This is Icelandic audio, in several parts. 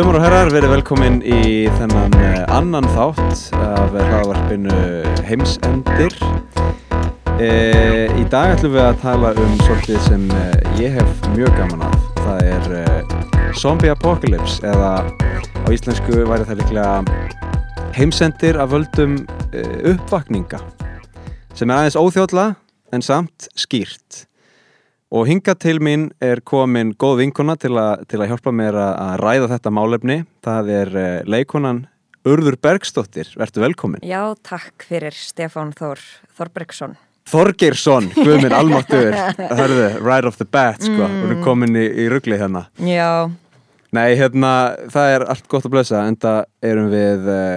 Dömur og herrar, verið velkomin í þennan uh, annan þátt af hlaðvarpinu Heimsendir. Uh, í dag ætlum við að tala um svolítið sem uh, ég hef mjög gaman af. Það er Zombie Apocalypse eða á íslensku væri það líklega heimsendir af völdum uppvakninga sem er aðeins óþjóðla en samt skýrt. Og hinga til mín er komin góð vinkona til, a, til að hjálpa mér að ræða þetta málefni. Það er uh, leikonan Urður Bergstóttir. Vertu velkomin. Já, takk fyrir Stefán Þór Þorbergsson. Þorgeirsson, guðminn almáttur. Hörðu, right off the bat, sko. Mm. Við erum komin í, í ruggli hérna. Já. Nei, hérna, það er allt gott að blösa, en það erum við uh,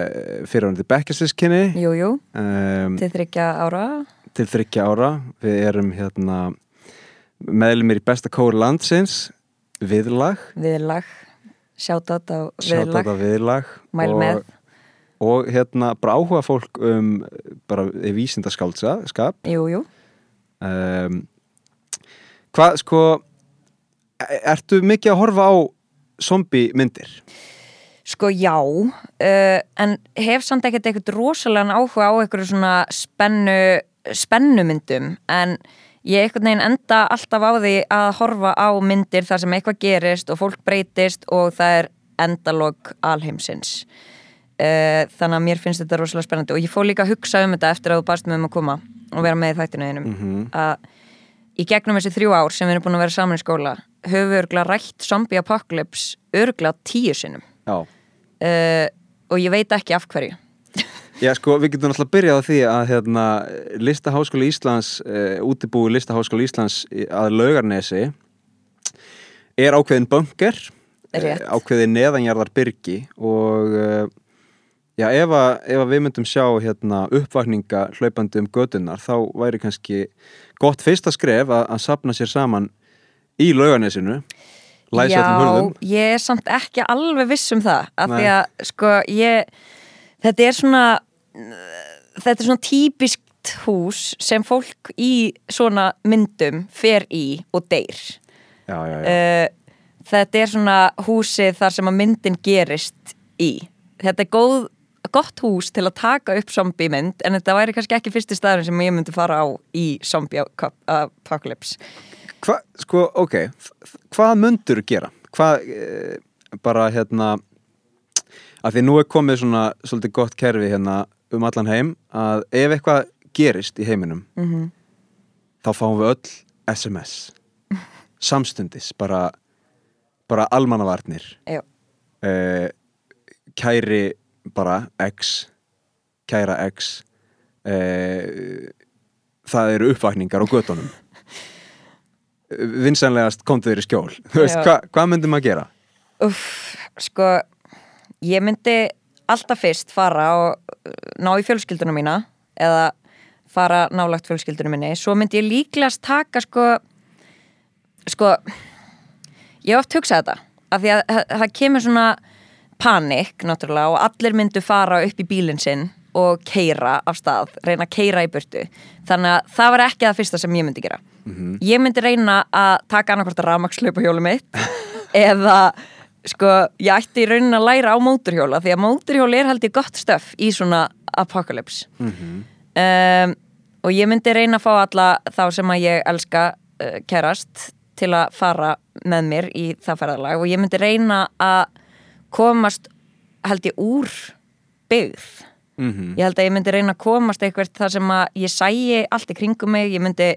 fyrirvændi bekkjarsískinni. Jú, jú, um, til þryggja ára. Til þryggja ára. Við erum hérna meðlumir í besta kóri landsins viðlag. Viðlag, sjátátt á viðlag. Viðlag mæl og, með. og hérna bara áhuga fólk um bara vísindaskálskap Jújú um, Hvað sko e, ertu mikið að horfa á zombi myndir? Sko já, uh, en hef samt ekkert eitthvað rosalega áhuga á eitthvað svona spennu spennumyndum en ég einhvern veginn enda alltaf á því að horfa á myndir þar sem eitthvað gerist og fólk breytist og það er endalog alheimsins. Uh, þannig að mér finnst þetta rosalega spennandi og ég fóð líka að hugsa um þetta eftir að þú barst með um að koma og vera með í þættinu einum mm -hmm. að í gegnum þessi þrjú ár sem við erum búin að vera saman í skóla höfum við örgla rætt zombie apocalypse örgla tíu sinnum. Uh, og ég veit ekki af hverju Já sko við getum alltaf byrjað á því að hérna, Listaháskóli Íslands uh, útibúi Listaháskóli Íslands að Laugarnesi er ákveðin bunker uh, ákveðin neðanjarðar byrgi og uh, já ef, að, ef að við myndum sjá hérna, uppvakninga hlaupandi um gödunar þá væri kannski gott fyrsta skref að, að sapna sér saman í Laugarnesinu Já, ég er samt ekki alveg viss um það af Nei. því að sko ég þetta er svona þetta er svona típiskt hús sem fólk í svona myndum fer í og deyr já, já, já. Uh, þetta er svona húsið þar sem að myndin gerist í þetta er góð, gott hús til að taka upp zombie mynd en þetta væri kannski ekki fyrsti staðurinn sem ég myndi fara á í zombie apocalypse Hva, sko, ok hvað myndur gera? hvað, eh, bara hérna að því nú er komið svona svolítið gott kerfi hérna um allan heim að ef eitthvað gerist í heiminum mm -hmm. þá fáum við öll SMS samstundis, bara bara almannavarnir. Eh, kæri bara X kæra X eh, það eru uppvakningar á gödunum vinsanlegast kom þau í skjól. Hvað hva myndum að gera? Uff, sko ég myndi alltaf fyrst fara og uh, ná í fjölskyldunum mína eða fara nálagt fjölskyldunum minni. Svo myndi ég líklegast taka sko sko ég hef oft hugsað þetta af því að það kemur svona panik náttúrulega og allir myndu fara upp í bílinn sinn og keira af stað, reyna að keira í burtu. Þannig að það var ekki það fyrsta sem ég myndi gera. Mm -hmm. ég myndi reyna að taka annarkvært að rafmakslaupa hjólu mitt eða sko, ég ætti í raunin að læra á móturhjóla því að móturhjóla er held ég gott stöf í svona apocalypse mm -hmm. um, og ég myndi reyna að fá alla þá sem að ég elska uh, kærast til að fara með mér í það ferðarlag og ég myndi reyna að komast held ég úr byggð mm -hmm. ég held að ég myndi reyna að komast eitthvað þar sem að ég sæi allt í kringum mig, ég myndi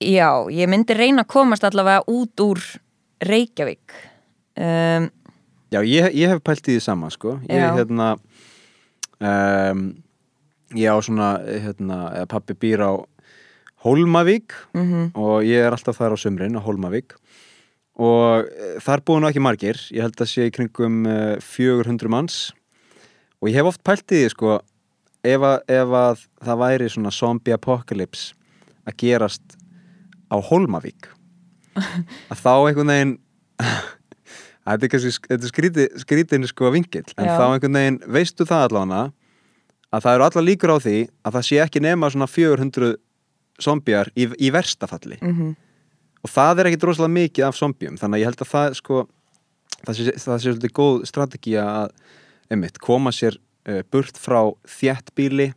já, ég myndi reyna að komast allavega út úr Reykjavík. Um, Já, ég, ég hef pælt í því sama sko. Ég, hérna, um, ég á svona hérna, pappi býr á Hólmavík mm -hmm. og ég er alltaf þar á sömrin á Hólmavík. Og eh, þar búið nú ekki margir. Ég held að sé í kringum uh, 400 manns. Og ég hef oft pælt í því sko ef að, ef að það væri svona zombie apocalypse að gerast á Hólmavík að þá einhvern veginn þetta er kannski skríti, skrítin sko vingill en Já. þá einhvern veginn veistu það allavega að það eru alla líkur á því að það sé ekki nema svona 400 zombjar í, í verstafalli mm -hmm. og það er ekki droslega mikið af zombjum þannig að ég held að það sko það sé, það sé svolítið góð strategi að einmitt, koma sér uh, burt frá þjættbíli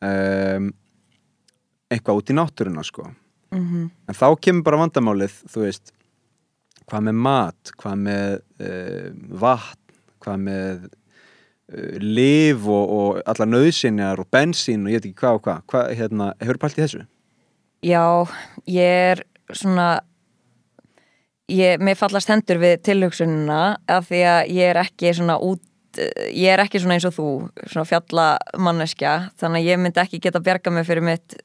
um, eitthvað út í náttúruna sko mm -hmm. en þá kemur bara vandamálið þú veist, hvað með mat hvað með uh, vatn hvað með uh, liv og, og alla nöðsynjar og bensín og ég veit ekki hvað og hvað, hvað hérna, hefur pælt í þessu? Já, ég er svona ég, mér fallast hendur við tilhugsununa af því að ég er ekki svona út ég er ekki svona eins og þú svona fjallamanneskja þannig að ég myndi ekki geta bjarga mig fyrir mitt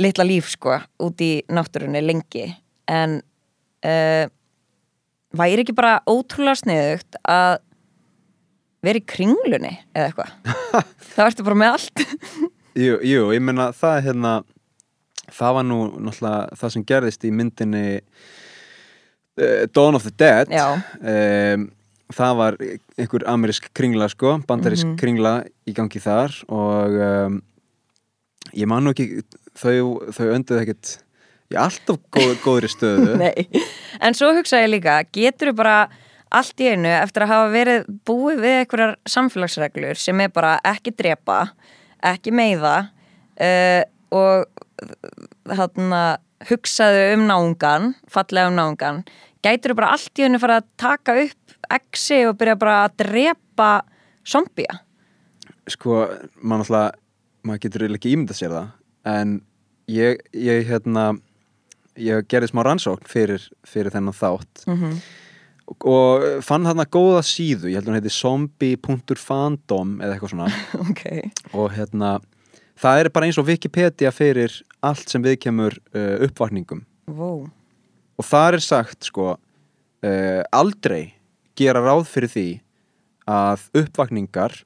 litla líf sko út í náttúrunni lengi. En uh, væri ekki bara ótrúlega sniðugt að vera í kringlunni eða eitthvað? Það verður bara með allt. Jú, jú, ég menna það hérna það var nú náttúrulega það sem gerðist í myndinni uh, Dawn of the Dead. Um, það var einhver amerísk kringla sko, bandarísk mm -hmm. kringla í gangi þar og um, ég man nú ekki þau, þau önduð ekkert í alltaf góð, góðri stöðu. Nei, en svo hugsa ég líka getur þú bara allt í einu eftir að hafa verið búið við einhverjar samfélagsreglur sem er bara ekki drepa ekki meiða uh, og þarna hugsaðu um náungan fallega um náungan gætur þú bara allt í einu fara að taka upp exi og byrja bara að drepa zombia? Sko, maður alltaf maður getur ekki ímyndað sér það en ég, ég hérna ég gerði smá rannsókn fyrir, fyrir þennan þátt mm -hmm. og, og fann þarna góða síðu ég held að hún heiti zombie.fandom eða eitthvað svona okay. og hérna það er bara eins og Wikipedia fyrir allt sem viðkemur uh, uppvakningum wow. og það er sagt sko uh, aldrei gera ráð fyrir því að uppvakningar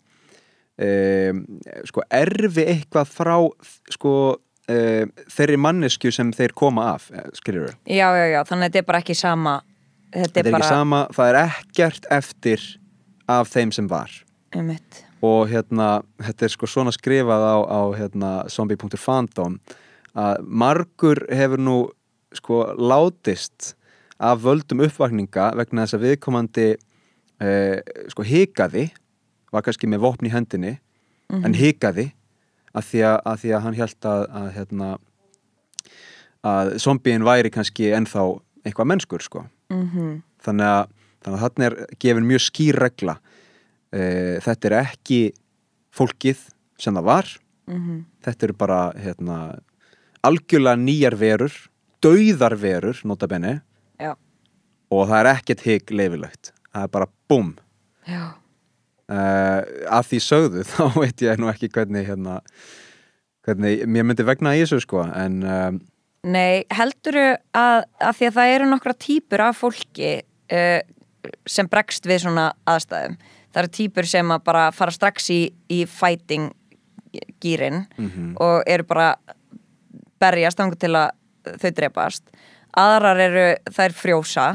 um, sko erfi eitthvað frá sko um, þeirri mannesku sem þeir koma af eh, skiljur þau? Já, já, já, þannig að þetta er bara ekki sama Þetta er, þetta er bara... ekki sama, það er ekkert eftir af þeim sem var Einmitt. og hérna þetta er sko svona skrifað á, á hérna, zombie.fandom að margur hefur nú sko látist af völdum uppvakninga vegna þess að viðkomandi eh, sko hikaði var kannski með vopn í hendinni mm -hmm. en hikaði að því að, að því að hann held að að, hérna, að zombíin væri kannski ennþá eitthvað mennskur sko mm -hmm. þannig að þannig að þarna er gefin mjög skýr regla eh, þetta er ekki fólkið sem það var mm -hmm. þetta eru bara hérna, algjörlega nýjar verur dauðar verur notabenni Já. og það er ekkert higg leifilögt það er bara bum uh, af því sögðu þá veit ég nú ekki hvernig hérna, hvernig mér myndi vegna í þessu sko en um, Nei, helduru að, að því að það eru nokkra típur af fólki uh, sem bregst við svona aðstæðum það eru típur sem að bara fara strax í, í fighting gýrin mm -hmm. og eru bara berjast ángur til að þau drepast aðrar eru þær frjósa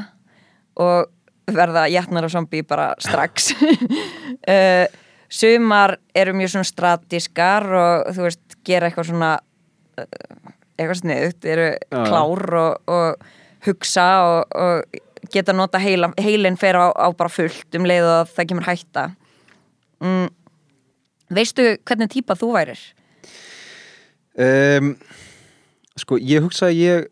og verða jætnar og zombi bara strax uh, sumar eru mjög svona stratískar og þú veist gera eitthvað svona uh, eitthvað sniðut, eru Já. klár og, og hugsa og, og geta nota heila, heilin fer á, á bara fullt um leið og það kemur hætta mm, veistu hvernig típa þú værir? um, sko ég hugsa að ég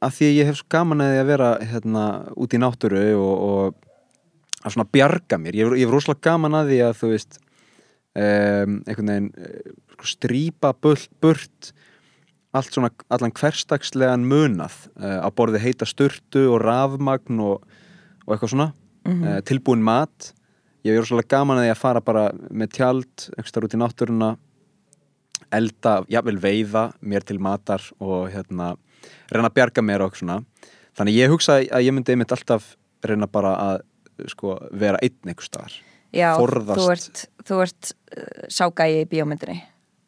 að því að ég hef svo gaman að því að vera hérna út í náttúru og, og að svona bjarga mér ég hef rosalega gaman að því að þú veist um, einhvern veginn uh, strýpa burt, allt svona, allan hverstagslegan munað uh, á borði heita sturtu og rafmagn og, og eitthvað svona Mm -hmm. uh, tilbúin mat ég hef rosalega gaman að því að fara bara með tjald einhverstað út í náttúruna elda, jável veiða mér til matar og hérna reyna að bjarga mér og svona. Þannig ég hugsa að ég myndi einmitt alltaf reyna bara að sko, vera einn einhver staðar. Já, Forðast. þú ert, þú ert uh, ságægi í bíómyndinni.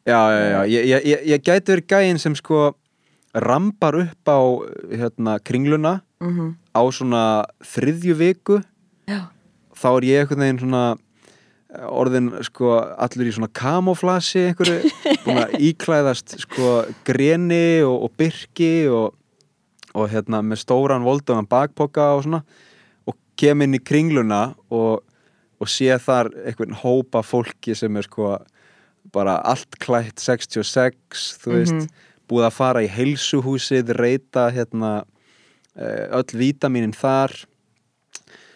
Já, já, já, ég, ég, ég, ég gæti verið gæinn sem sko rambar upp á hérna, kringluna mm á svona þriðju viku. Já, þá er ég einhvern veginn svona orðin sko allur í svona kamoflasi einhverju, búin að íklæðast sko greni og, og byrki og, og hérna með stóran voldaðan bakpoka og svona og kem inn í kringluna og, og sé þar einhvern hópa fólki sem er sko bara allt klætt 66 þú veist, Mhm. búið að fara í heilsuhúsið, reyta hérna eh, öll vítaminin þar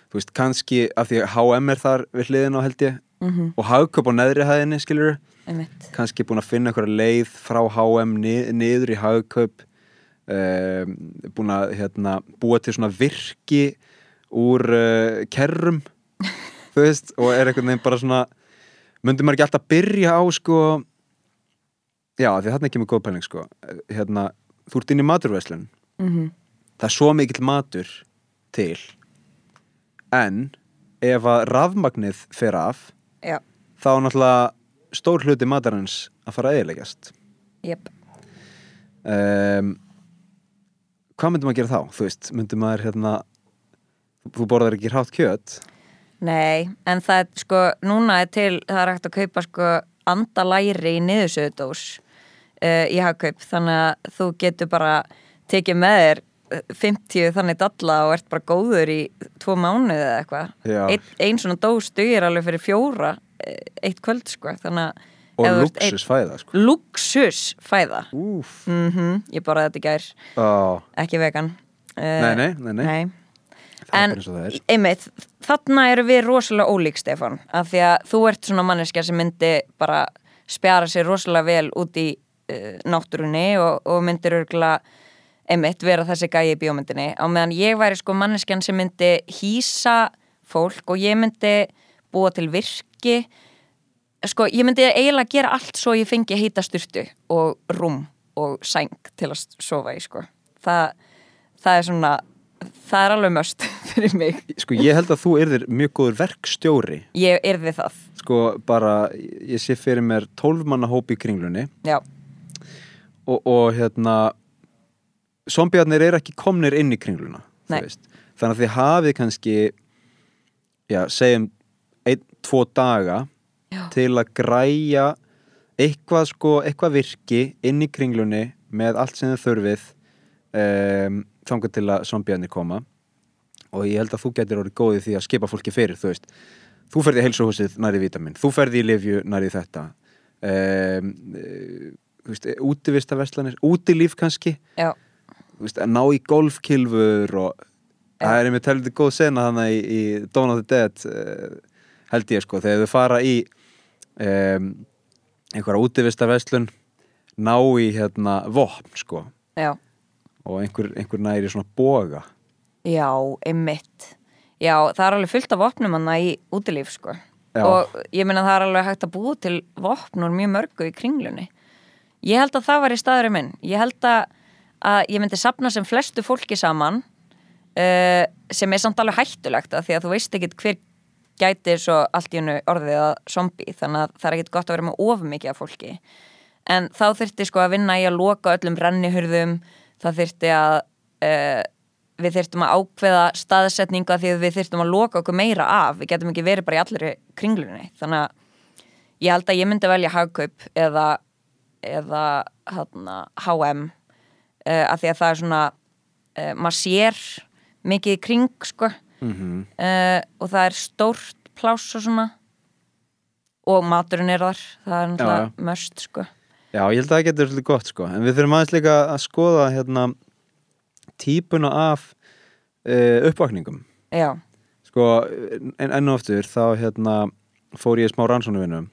þú veist, kannski af því að HM er þar við hliðin á held ég mhm, og hagköp á neðri hæðinni, einmitt. Kannski búin að finna einhverja leið frá HM ni- niður í hagkaup um, búin að hérna, búa til svona virki úr uh, kerrum þú veist, og er einhvern veginn bara svona myndi maður ekki alltaf byrja á sko já, því þarna ekki með góð pæling sko. Hérna, þú ert inn í maturveslun mhm, það er svo mikill matur til. En ef að rafmagnið fer af já, þá er náttúrulega stór hluti matarins að fara að eiginlegast jöp um, hvað myndum að gera þá? þú veist, myndum maður hérna þú borðar ekki hrátt kjöt? Nei, en það er sko, núna er til, það er hægt að kaupa sko andalæri í niðursöðudós uh, í hagkaup, þannig að þú getur bara tekið með þér eh, 50 þannig dalla og ert bara góður í tvo mánuði eða eitthvað. Já. Ein, svona dós dugir alveg fyrir fjóra eh, eitt kvöld sko, þannig að og einn- luxusfæða sko. Luxusfæða. Mm ég borðaði þetta í gær, Ó, ekki vegan. Uh, nei, nei, nei, nei. Er En er einmitt, þarna eru við rosalega ólík Stefán, af því að þú ert svona manneskja sem myndi bara spjara sér rosalega vel út í uh, náttúrunni og, og myndir örgulega einmitt vera þessi gæi í bíómyndinni. Á meðan ég væri sko manneskjan sem myndi hýsa fólk og ég myndi búa til virki sko ég myndi eiginlega gera allt svo ég fengi heita styrtu og rúm og sæng til að sofa í sko. Það, það er svona það er alveg möst fyrir mig. Sko ég held að þú yrðir mjög góður verkstjóri. Ég yrði það. Sko bara, ég sé fyrir mér 12 manna hóp í kringlunni. Já, og, og hérna zombiarnir eru ekki komnir inn í kringluna þannig að þið hafið kannski já, segjum einn, tvo daga Já. til að græja eitthvað sko, eitthvað virki inn í kringlunni með allt sem þið þurfið um, þangar til að zombiarnir koma. Og ég held að þú getur orðið góðið því að skipa fólki fyrir þú veist, þú ferði í heilsuhúsið næri vítamin, þú ferði í livju næri þetta. Um, þú veist, útivistaverslanir útilíf kannski. Já, veist, að ná í golfkilfur og það er einmitt heldur góð sena þannig í, í Dawn of the Dead uh, held ég sko, þegar þau fara í um, einhverja útivistaverslun ná í hérna vopn sko já og einhver, einhver næri svona boga Já, einmitt. Já, það er alveg fullt af vopnum hann í útilíf, sko. Já. Og ég meina það er alveg hægt að búa til vopn úr mjög mörgu í kringlunni. Ég held að það var í staðurinn minn. Ég held að, að ég myndi sapna sem flestu fólki saman uh, sem er samt alveg hættulegt að því að þú veist ekkit hver gæti svo allt í hennu orðið að zombi þannig að það er ekkit gott að vera með of mikið af fólki. En þá þyrfti sko að vinna í að loka öllum rennihurðum það þyrfti að uh, við þyrftum að ákveða staðsetninga því að við þyrftum að loka okkur meira af. Við getum ekki verið bara í allir kringlunni. Þannig að ég held að ég myndi velja hagkaup eða, eða hana, HM uh, að því að það er svona uh, maður sér mikið í kring sko. Mm -hmm. uh, og það er stórt pláss og svona. Og maturinn er þar. Það er náttúrulega möst sko. Já, ég held að það getur svolítið gott sko. En við þurfum aðeins líka að skoða hérna típuna af uppvakningum. Já, sko, en enn og aftur þá hérna fór ég smá rannsónuvinnu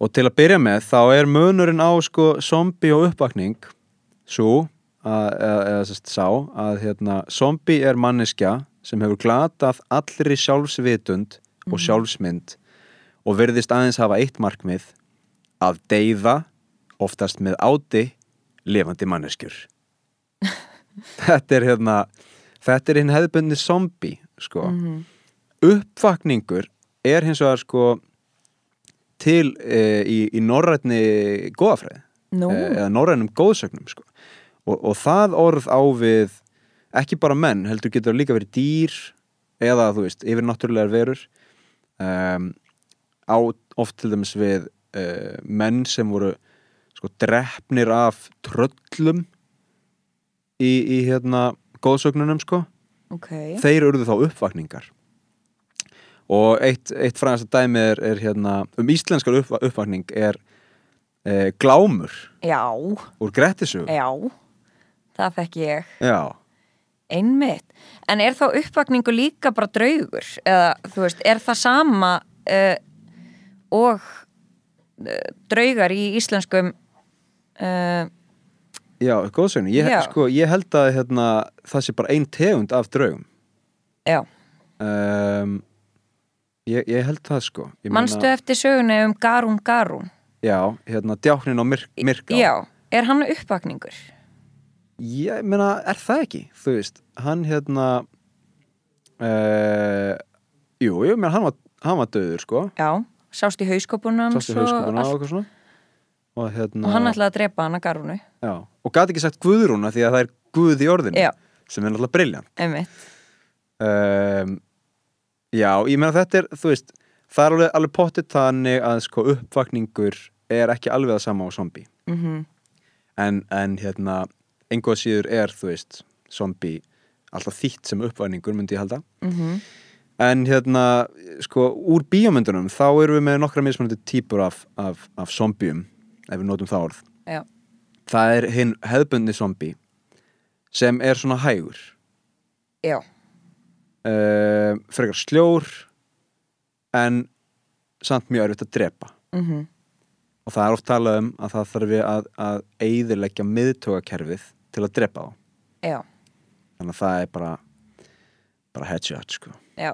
og til að byrja með þá er munurinn á sko zombi og uppvakning svo eða, sérst sá að hérna zombi er manneskja sem hefur glatað allri sjálfsvitund og sjálfsmynd og verðist aðeins hafa eitt markmið að deyða oftast með áti lifandi manneskjur þetta er hérna þetta er hinn hefðbundni zombi sko Mhm. uppvakningur er hins vegar sko til e, í, í norrætni góðafræði nú, e, eða norrænum góðsögnum sko. Og, og það orð á við ekki bara menn, heldur getur líka verið dýr eða þú veist, yfir náttúrulegar verur. Um, á oft til dæmis við uh, menn sem voru sko drefnir af tröllum í, í hérna góðsögnunum sko. Okay. þeir urðu þá uppvakningar. Og eitt, eitt fræðast dæmi er, er hérna, um íslenskar upp, uppvakning er e, glámur Já, úr Grettisug já Það þekk ég. Já, Einmitt. En er þá uppvakningu líka bara draugur? Eða, þú veist, er það sama uh, og uh, draugar í íslenskum uh, já, góðsögn ég, sko, ég held að hérna, það sé bara ein tegund af draugum. Já, um, ég, ég held það sko. Ég manstu meina- eftir sögunni um Garún Garún? já, hérna, djáknin á myrk, myrká. Já, er hann uppvakningur? Ég meina, er það ekki? Þú veist, hann hérna uh, Jú, ég meina, hann var, hann var döður, sko. Já, sást í hauskopunum Sástu hauskupuna og eitthvað svona. Og hérna og hann ætlaði að drepa hann að Garúnu Já, og gæti ekki sagt Guðrúna því að það er Guð í orðinu Já. sem er náttúrulega briljant Einmitt, um, Já, ég meina þetta er, þú veist það er alveg, alveg pottit þannig að sko uppvakningur er ekki alveg það sama á zombi mhm. En, en hérna einhvað síður er, þú veist zombi alltaf þýtt sem uppvakningur myndi ég halda. Mhm. En hérna, sko, úr bíómyndunum þá erum við með nokkra mismunandi típur af, af, af zombium ef við notum það orð. Já, það er hinn hefðbundni zombi sem er svona hægur. Já, uh, frekar sljór en samt mjög erfitt að drepa. Mhm. Og það er oft talað um að það þarf að, að eigðileggja miðtógakerfið til að drepa þá. Já, þannig að það er bara bara headshot sko. Já,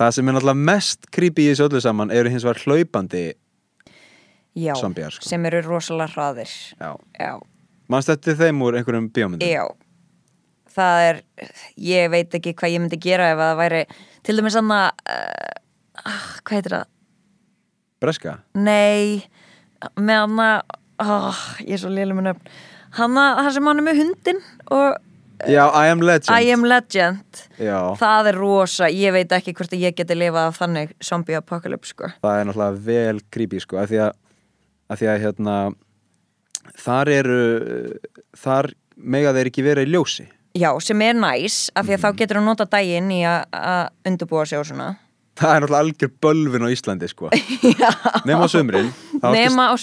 það sem er náttúrulega mest creepy í þessu öllu saman eru hins vegar hlaupandi já Zombíar, sko. sem eru rosalega hraðir. Já. Já, mannst þetta þeim úr einhverjum bíómyndum? Já, það er, ég veit ekki hvað ég myndi gera ef að það væri, til dæmis að, uh, hvað heitir það? breska? Nei, með hann að, oh, ég er svo liðlega með nöfn, hann að, það sem hann er með hundin og já, I am legend I am legend, það er rosa, ég veit ekki hvort ég geti lifað af þannig zombie apocalypse, sko. það er náttúrulega vel creepy sko af því að, að, því að hérna, þar eru þar mega þeir ekki vera í ljósi Já, sem er næs, af því að Mhm. þá getur hann nota daginn í að- undirbúa sig og svona. Það er náttúrulega algjör bölvin á Íslandi sko nema á sumrin Nema á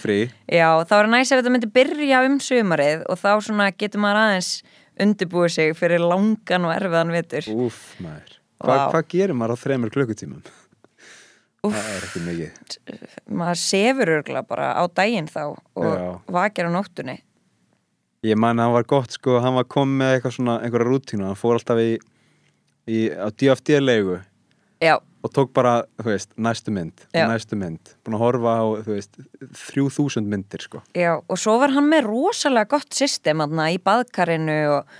frí Já, þá er næs ef þetta myndi byrja um sumarið og þá svona getur maður aðeins undirbúið sig fyrir langan og erfiðan vetur. Úf, maður Hva. Hvað gerir maður á þremur klukkutímum? Úff. Það er ekki mikið Maður sefur örgulega bara á daginn þá og Já. vakir á nóttunni. Ég man að hann var gott sko, hann var komið með eitthvað svona, einhverja rútínu, hann fór alltaf í, í á DFD-legu Já, og tók bara, þú veist, næstu mynd Já. næstu mynd, búin að horfa á, þú veist, þrjú þúsund myndir sko já, og svo var hann með rosalega gott system aðna í baðkarinu og,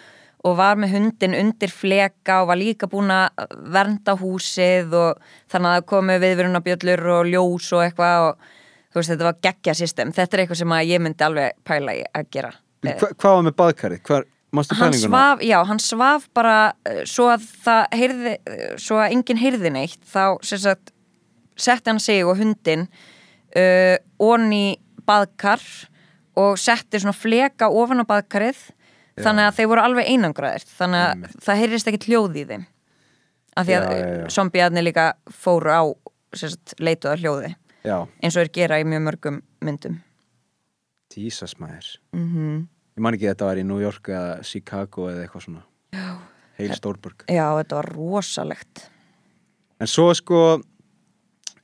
og var með hundin undir fleka og var líka búin að vernda húsið og þannig að það komu viðverunabjöllur og ljós og eitthvað og þú veist, þetta var geggja system. Þetta er eitthvað sem að ég myndi alveg pæla að gera. Hva, Hvað var með baðkarið? Hvar, mástu hann svaf, já, hann svaf bara uh, svo að það heyrði uh, svo að enginn heyrði neitt þá sagt setti hann sig og hundin uh, onni baðkar og setti svona fleka ofan á baðkarið þannig að þeir voru alveg einangraðir þannig að Einmitt. það heyrðist ekki hljóð í þeim af því að Já, já, já. zombiðarnir líka fóru á sagt, leituða hljóði Já, eins og er gera í mjög mörgum myndum. Jesus maður. Mm Ég man ekki að þetta var í New York eða Chicago eða eitthvað svona. Já. Heil Stórburg Já, þetta var rosalegt. En svo sko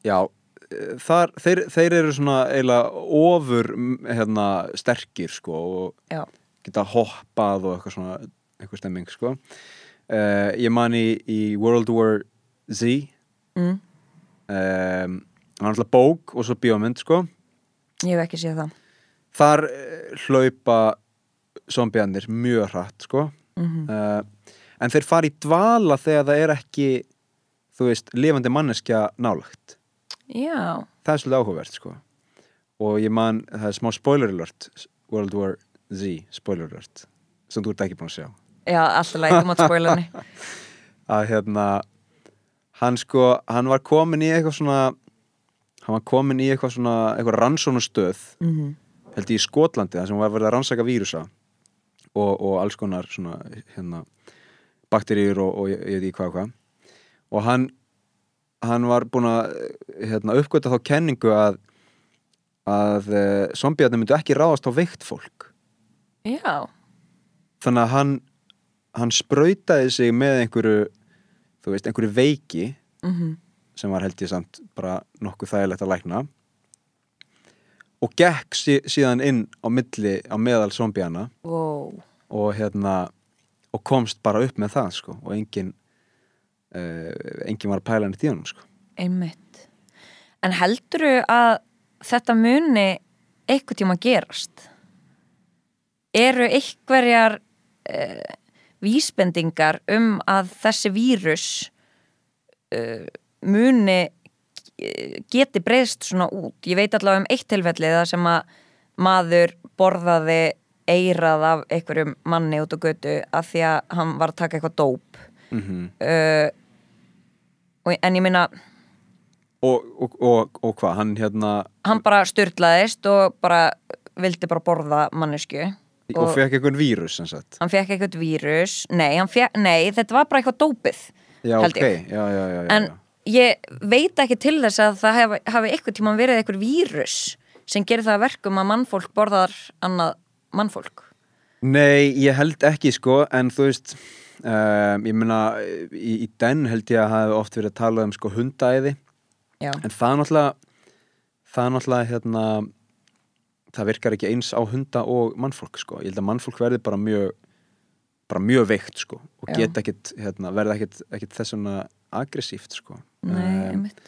Já eh, þar, þeir, þeir eru svona eiginlega ofur hérna, sterkir sko og Já, geta hoppað og eitthvað svona eitthvað stemming sko. Uh, Ég man í, í World War Z. Mm. um, hann er alltaf bók og svo bíómynd sko. Ég hef ekki séð það. Þar uh, hlaupa zombiðanir mjög hratt sko. Mm uh, en þeir fara í dvala þegar það er ekki þú veist, lifandi manneskja nálagt Já, það er svolítið áhugavert sko. Og ég man, það er smá spoiler alert World War Z, spoiler alert sem þú ert ekki búin að sjá. Já, alltaf læg, þú mátt spoila henni. Að hérna hann sko, hann var komin í eitthvað svona hann var komin í eitthvað svona eitthvað rannsónustöð mm -hmm. held ég í Skotlandi þar sem var verið að rannsaka vírusa og, og alls konar svona hérna bakteríur og, og ég veit ekki hvað og hvað. Og hann hann var búin að hérna, uppgöta þá kenningu að að uh, zombiarnir myndu ekki ráðast á veikt fólk. Já, þannig að hann hann sprautaði sig með einhverju þú veist, einhverju veiki mhm, sem var held ég samt bara nokkuð þægilegt að lækna og gekk sí, síðan inn á milli á meðal zombiana wow og hérna og komst bara upp með það sko og engin uh, engin var að pæla henni tíðanum sko Einmitt. En heldurðu að þetta muni eitthvað tíma gerast? Eru einhverjar uh, vísbendingar um að þessi vírus uh, muni eh, geti breyðst svona út? Ég veit allavega um eitt tilfelli það sem að maður borðaði eirað af einhverjum manni út á götu af því að hann var að taka eitthvað dóp mm -hmm. uh, en ég minna og, og, og, og hvað, hann hérna hann bara styrlaðist og bara vildi bara borða mannesku og fekk einhvern vírus sem sagt hann fekk eitthvað vírus nei, fekk, nei, þetta var bara eitthvað dópið já, held ég. já, já, já, já, en. Ég veit ekki til þess að það hafi, hafi eitthvað tíma verið eitthvað vírus sem gerir það að verkum að mannfólk borðar annað mannfólk. Nei, ég held ekki sko en þú veist um, ég meina, í, í den held ég að hafi oft verið að tala um sko hundaæði. Já, en það náttúrulega það náttúrulega hérna það virkar ekki eins á hunda og mannfólk sko, ég held að mannfólk verði bara mjög bara mjög veikt sko og geta ekkit, hérna, verði ekkit, ekkit þess svona aggressíft sko nei, einmitt.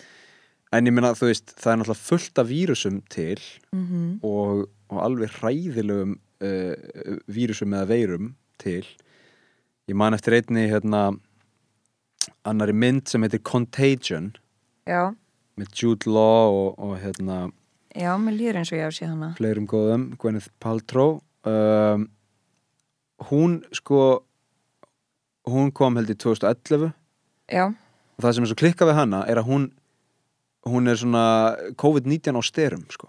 en ég meina þú veist, það er náttúrulega fullt af vírusum til mm og, og alveg hræðilegum uh, vírusum eða veirum til. Ég man eftir einni hérna annari mynd sem heitir Contagion. Já, með Jude Law og, og hérna já, mér líður eins og ég séð hana. fleirum góðum, Gwyneth Paltrow. Um, hún sko hún kom held í 2011 já, og það sem er svo klikkað við hana er að hún hún er svona COVID-19 á styrum sko.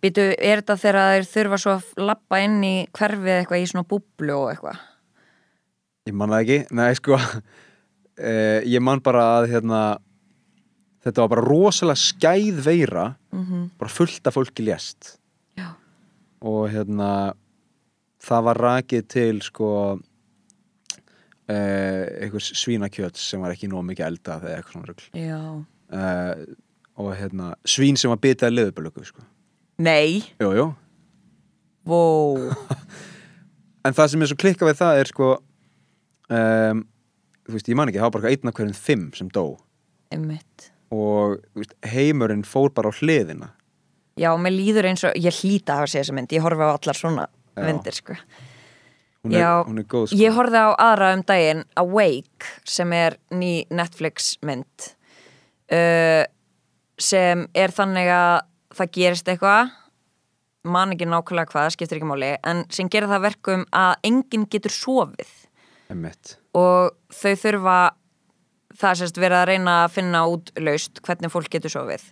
Býtu, er þetta þegar þeir þurfa svo að lappa inn í hverfið eitthvað í svona búblu og eitthvað? Ég man það ekki, nei sko eh, Ég man bara að hérna Þetta var bara rosalega skæð veira mm bara fullt af fólki lést. Já, og hérna það var rakið til sko einhvers svínakjöt sem var ekki nóg mikið eldað eða eitthvað svona rugl. Já. Eh, og hérna svín sem var bitað leðubölugu sko. Nei, Jú, jú. Wow En það sem er svo klikkað við það er sko um, þú veist, ég man ekki, það var bara af hverjum fimm sem dó. Einmitt. Og veist, heimurinn fór bara á hliðina. Já, mér líður eins og, ég hlýta að hafa séð þessa mynd, ég horfi á allar svona Já. myndir, sko. Hún er, Já, hún er góð sko. Ég horfi á aðra um daginn, Awake, sem er ný Netflix mynd, uh, sem er þannig að það gerist eitthvað, man ekki nákvæmlega hvað, skiptir ekki máli, en sem gerir það að verkum að enginn getur sofið Einmitt. og þau þurfa, það er sérst verið að reyna að finna út laust hvernig fólk getur sofið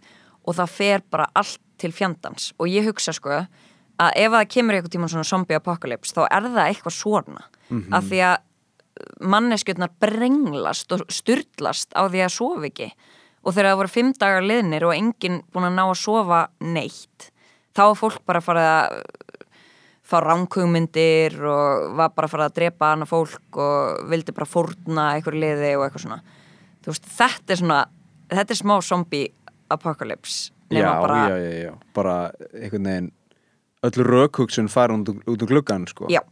og það fer bara allt til fjandans og ég hugsa sko að ef það kemur eitthvað tíma svona zombie apocalypse þá er það eitthvað svona. Mhm. af því að manneskjötnar brenglast og styrlast á því að sofa ekki. Og þegar það voru fimm dagar liðnir og enginn búin að ná að sofa neitt þá var fólk bara að fara að fá ránkugmyndir og var bara að fara að drepa annað fólk og vildi bara fórna einhverju liði og eitthvað svona. Veist, þetta er svona þetta er smá zombie apocalypse. Já, bara, já, já, já, bara einhvern veginn öll rökhugsun fara út, út úr gluggan sko. já,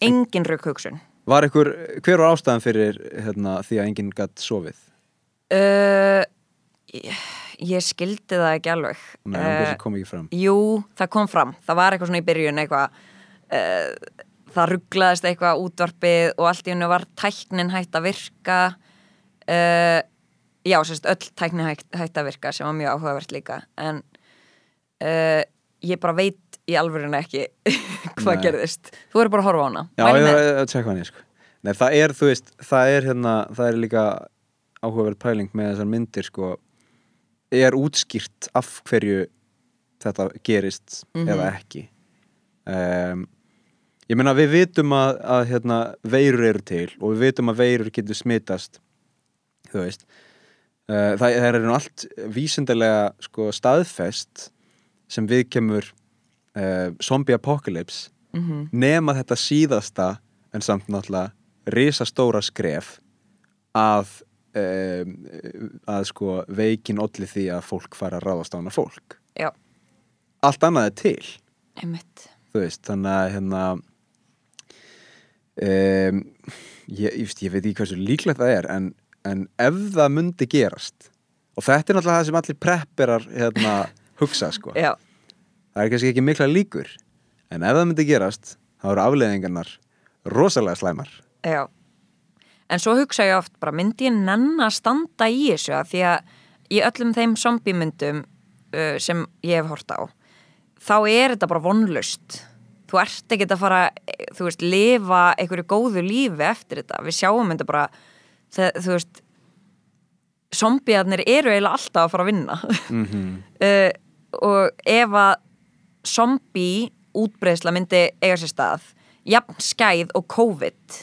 engin raukhugsun var einhver, hver var ástæðan fyrir hérna, því að enginn gætt sofið? Uh, ég, ég skildi það ekki alveg. Nei, hún uh, kom ekki fram. jú, það kom fram, það var eitthvað svona í byrjun eitthvað uh, það rugglaðist eitthvað útvarpið og allt í hennu var tæknin hægt að virka. Uh, já, sérst öll tæknin hægt, hægt að virka sem var mjög áhugavert líka. En uh, ég bara veit í alvörinu ekki hvað gerðist. Þú verður bara að horfa á hana. Já, ég var að tjekka hann sko. Nei, það er, þú veist, það er hérna það er líka áhugaverð pæling með þessar myndir, sko. Er útskýrt af hverju þetta gerist Mhm. eða ekki. Um, ég meina við vitum að, að hérna, veirur eru til og við vitum að veirur getur smitast þú veist. Uh, það, það er nú allt vísindarlega sko, staðfest sem við kemur uh, zombie apocalypse mm -hmm. nema þetta síðasta en samt náttúrulega risastóra skref að um, að sko veikin olli því að fólk fara að ráðast á hana fólk. Já. allt annað er til. Veist, þannig að hérna um, ég, ég, ég veit ekki hversu líklegt það er en, en ef það myndi gerast og þetta er náttúrulega það sem allir prepperar hérna, hugsa sko. Já, það er kannski ekki mikla líkur en ef það myndi gerast þá eru afleðingarnar rosalega slæmar. Já. En svo hugsa ég oft bara, myndi ég nenn að standa í þessu? Að því að í öllum þeim zombiemyndum uh, sem ég hef hort á þá er þetta bara vonlust þú ert ekki að fara þú veist, lifa einhverju góðu lífi eftir þetta, við sjáum þetta bara það, þú veist zombiarnir eru eiginlega alltaf að fara að vinna. Mm -hmm. uh, og ef að zombie útbreysla myndi eiga sér stað jafn skæð og COVID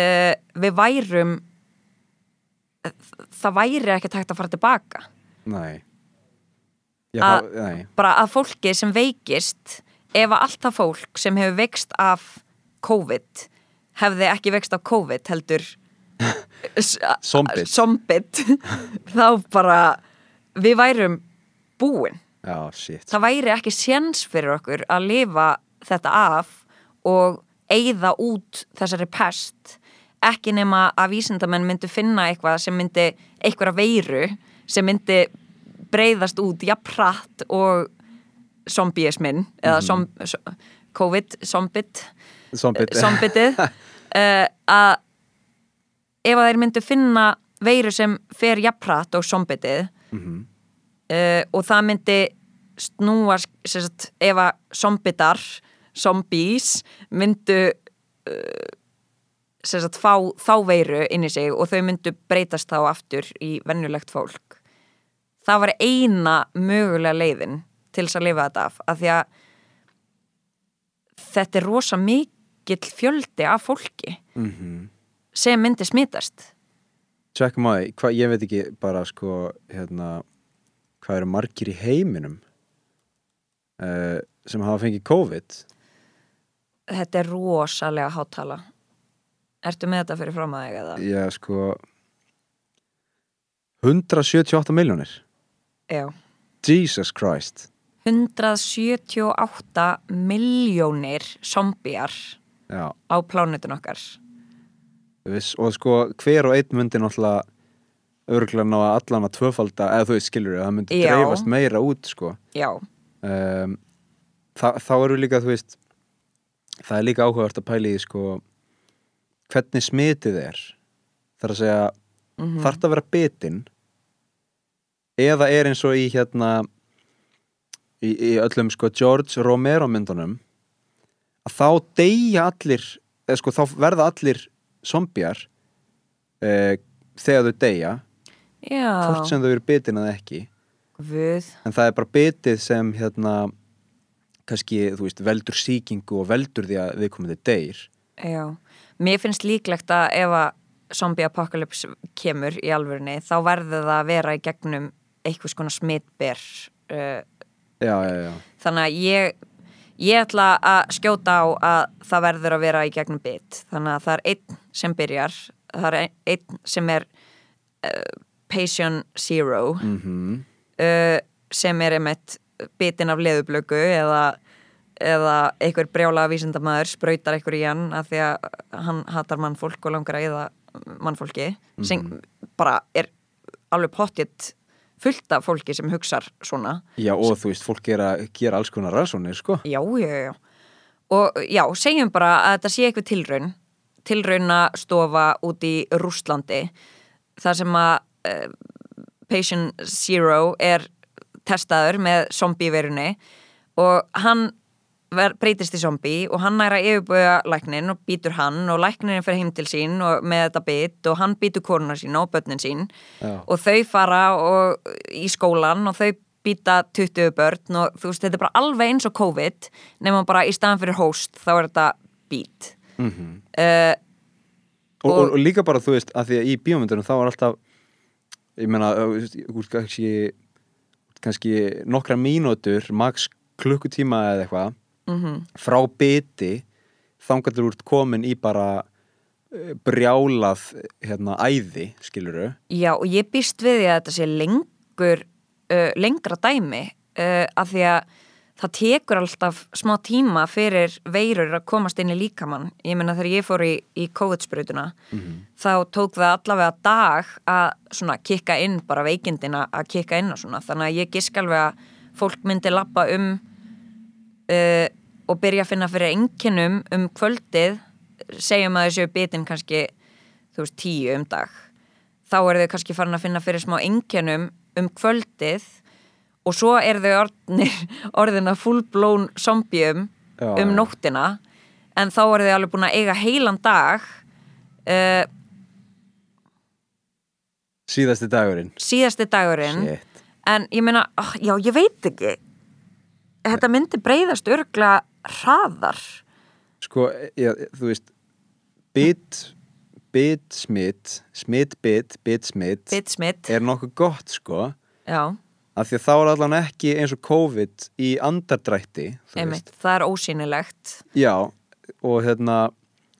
uh, við værum það væri ekki tægt að fara tilbaka Nei, Já, Að- það, nei. bara að fólki sem veikist ef að allt það fólk sem hefur veikst af COVID hefði ekki veikst af COVID heldur Zombit. þá bara við værum búin Já, shit. Það væri ekki séns fyrir okkur að lifa þetta af og eigða út þessari pest. Ekki nema að vísindamenn myndu finna eitthvað sem myndi eitthvað veiru sem myndi breyðast út jafnpratt og zombiesminn eða som, so, COVID, zombit Zombit. zombitið. Uh, að ef að þeir myndu finna veiru sem fer jafnpratt og zombitið Mhm. Uh, og það myndi snúa sagt, ef að zombitar zombies myndu uh, sagt, fá þá veiru inn í sig og þau myndu breytast þá aftur í vennulegt fólk það var eina mögulega leiðin til þess að lifa þetta af af því að þetta er rosa mikill fjöldi af fólki Mhm. sem myndi smitast Tjekkum á því, ég veit ekki bara sko, hérna hvað eru margir í heiminum uh, sem hafa fengið COVID þetta er rosalega hátala Ertu með þetta fyrir fram að þig eða? Já, sko 178 miljónir Já. Jesus Christ 178 miljónir zombjar Já, á plánutun okkar. viss, og sko hver og einn myndi náttúrulega örgulega ná að allan að tvöfalda eða þú veist skilur það myndi Já. dreifast meira út sko. Já, um, þa þá eru líka þú veist það er líka áhugavert að pæla í sko hvernig smitið er. Þar að segja mm þarf það að vera bitin? Eða er eins og í hérna í, í öllum sko George Romero myndunum að þá deyja allir eða sko þá verða allir zombjar eh, þegar þau deyja hvort sem þau eru bitin eða ekki guð, en það er bara bitið sem hérna kannski, þú veist, veldur sýkingu og veldur því að við komum þið deyr já. Mér finnst líklegt að ef að zombie apocalypse kemur í alvörunni, þá verður það að vera í gegnum einhvers konar smitber. Uh, já, já, já, þannig að ég, ég ætla að skjóta á að það verður að vera í gegnum bit. Þannig að það er einn sem byrjar, það er ein- einn sem er uh, patient zero. mhm. uh, sem er einmitt bitin af leðublöku eða, eða einhver brjálaga vísindamæður sprautar einhver í hann af því að hann hatar mannfólk og langar að eða mannfólki sem bara er alveg pottitt fullt af fólki sem hugsar svona. Já, og þú veist, fólk er að gera alls konar rannsóknir, sko. Já, já, já. Og já, segjum bara að þetta sé eitthvað tilraun tilraunastofa út í Rússlandi þar sem að uh, Patient Zero er testaður með zombie-verunni og hann ver, breytist í zombie og hann næra yfirbúða læknin og býtur hann og læknin fyrir heim til sín og með þetta bit og hann býtur konuna sín og börnin sín Já. og þau fara og, í skólan og þau býta 20 börn og þú veist, þetta er bara alveg eins og COVID nema bara í staðan fyrir host þá er þetta beat mm -hmm. uh, og, og, og líka bara þú veist, að því að í bíómyndunum þá er alltaf ég meina, kannski kannski nokkra mínútur maks klukkutíma eða eitthvað mm -hmm. frá biti þangatur úr komin í bara brjálað hérna æði, skiluru Já, og ég býst við því að þetta sé lengur uh, lengra dæmi uh, af því að það tekur alltaf smá tíma fyrir veirur að komast inn í líkamann. Ég menna þegar ég fór í, í COVID-sprutuna mm -hmm. þá tók það allavega dag að svona kikka inn bara veikindina að kikka inn og svona. Þannig að ég gisk alveg að fólk myndi lappa um uh, og byrja að finna fyrir enginum um kvöldið segjum að þessu bitin kannski þú veist tíu um dag. Þá er þau kannski farin að finna fyrir smá enginum um kvöldið og svo er þau orðinir, orðina fullblón zombium um nóttina. En þá er þau alveg búin að eiga heilan dag uh, síðasti dagurinn. Síðasti dagurinn. Shit. en ég meina, oh, já ég veit ekki. Þetta myndi breyðast örgla hraðar. Sko, já, þú veist bit bit smitt, smitt bit bit smitt er nokkuð gott sko. Já af því að þá er allan ekki eins og COVID í andardrætti Einmitt, það er ósýnilegt. Já og hérna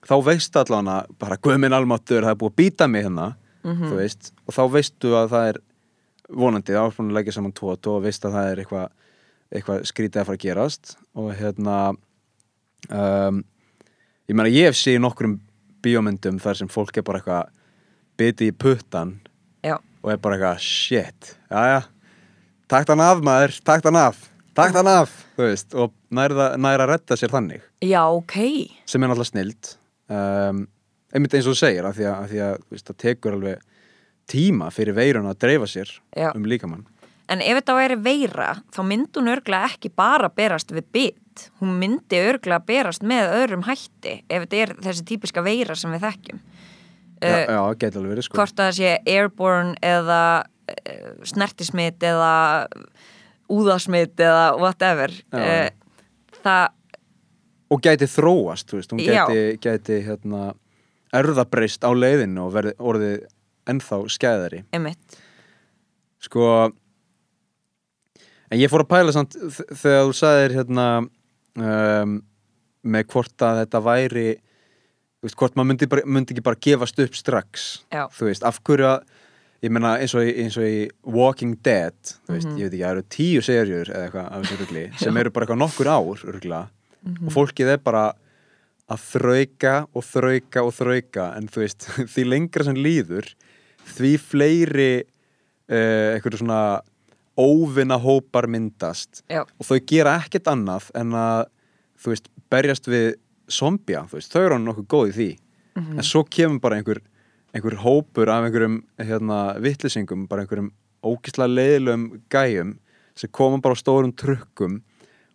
þá veist allan að bara guðminn almáttur það er búið að býta mig hérna mm -hmm. veist, og þá veistu að það er vonandi áspunni að leggja saman tót og veist að það er eitthvað eitthva skrítið að fara að gerast. Og hérna um, ég meina ég hef séð nokkur bíómyndum þar sem fólk er bara eitthvað bitið í puttan já. og er bara eitthvað shit, já já takt hann af maður, takt hann af. Takt hann af, þú veist og næra, næra að retta sér þannig. Já, ok. Sem er náttúrulega snild. Um, einmitt eins og þú segir af því að, að, því að veist, það tekur alveg tíma fyrir veirun að dreifa sér já. um líkamann. En ef þetta væri veira þá myndi hún örglega ekki bara berast við bit. Hún myndi örglega berast með öðrum hætti ef þetta er þessi típiska veira sem við þekkjum. Já, uh, já, geta alveg verið sko. hvort það sé airborne eða Eh, snertismitt eða úðasmitt eða whatever uh, það og gæti þróast veist, hún gæti, gæti hérna, erðabreyst á leiðinu og verði orðið ennþá skæðari Einmitt. sko en ég fór að pæla samt þegar þú sagðir hérna um, með hvort að þetta væri veist, hvort maður myndi, myndi ekki bara gefast upp strax Já. þú veist, af hverju að ég menna eins og, eins og í Walking Dead veist, mm -hmm. ég veit ekki, það eru tíu serjur eða eitthvað af þessu rugli sem eru bara eitthvað nokkur ár rugla mm -hmm. og fólkið er bara að þrauka og þrauka og þrauka en þú veist, því lengra sem líður því fleiri uh, eitthvað svona óvinna hópar myndast Já. og þau gera ekkert annað en að þú veist, berjast við zombja, þú veist, þau eru nokkuð góð í því mm -hmm. en svo kemur bara einhver einhver hópur af einhverjum hérna, vittlisingum, bara einhverjum ógísla leiðilegum gæjum sem koma bara á stórum trukkum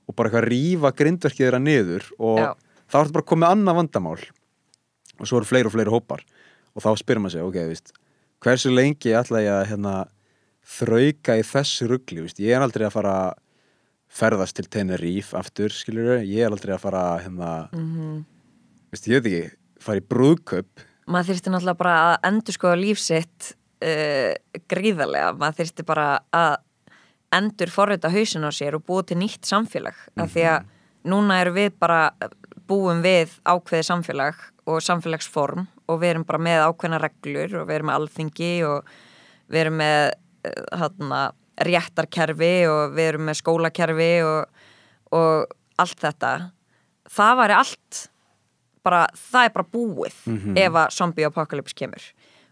og bara eitthvað rýfa grindverkið þeirra niður og Já. þá er þetta bara komið annað vandamál og svo eru fleiri og fleiri hópar og þá spyrir maður sig, ok, víst hversu lengi ætla ég að hérna, þrauka í þessu ruggli, ég er aldrei að fara að ferðast til Tenerife aftur, skiljur ég er aldrei að fara að hérna, mm -hmm. víst, ég veit ekki, fara í brúðköp maður þurfti náttúrulega bara að endur skoða lífsitt uh, gríðarlega, maður þurfti bara að endur forrita hausin á sér og búið til nýtt samfélag mm -hmm. af því að mhm. núna eru við bara búum við ákveði samfélag og samfélagsform og við erum bara með ákveðna reglur og við erum með alþingi og við erum með hérna, réttarkerfi og við erum með skólakerfi og, og allt þetta það væri allt bara, það er bara búið mm -hmm. ef að zombie apocalypse kemur.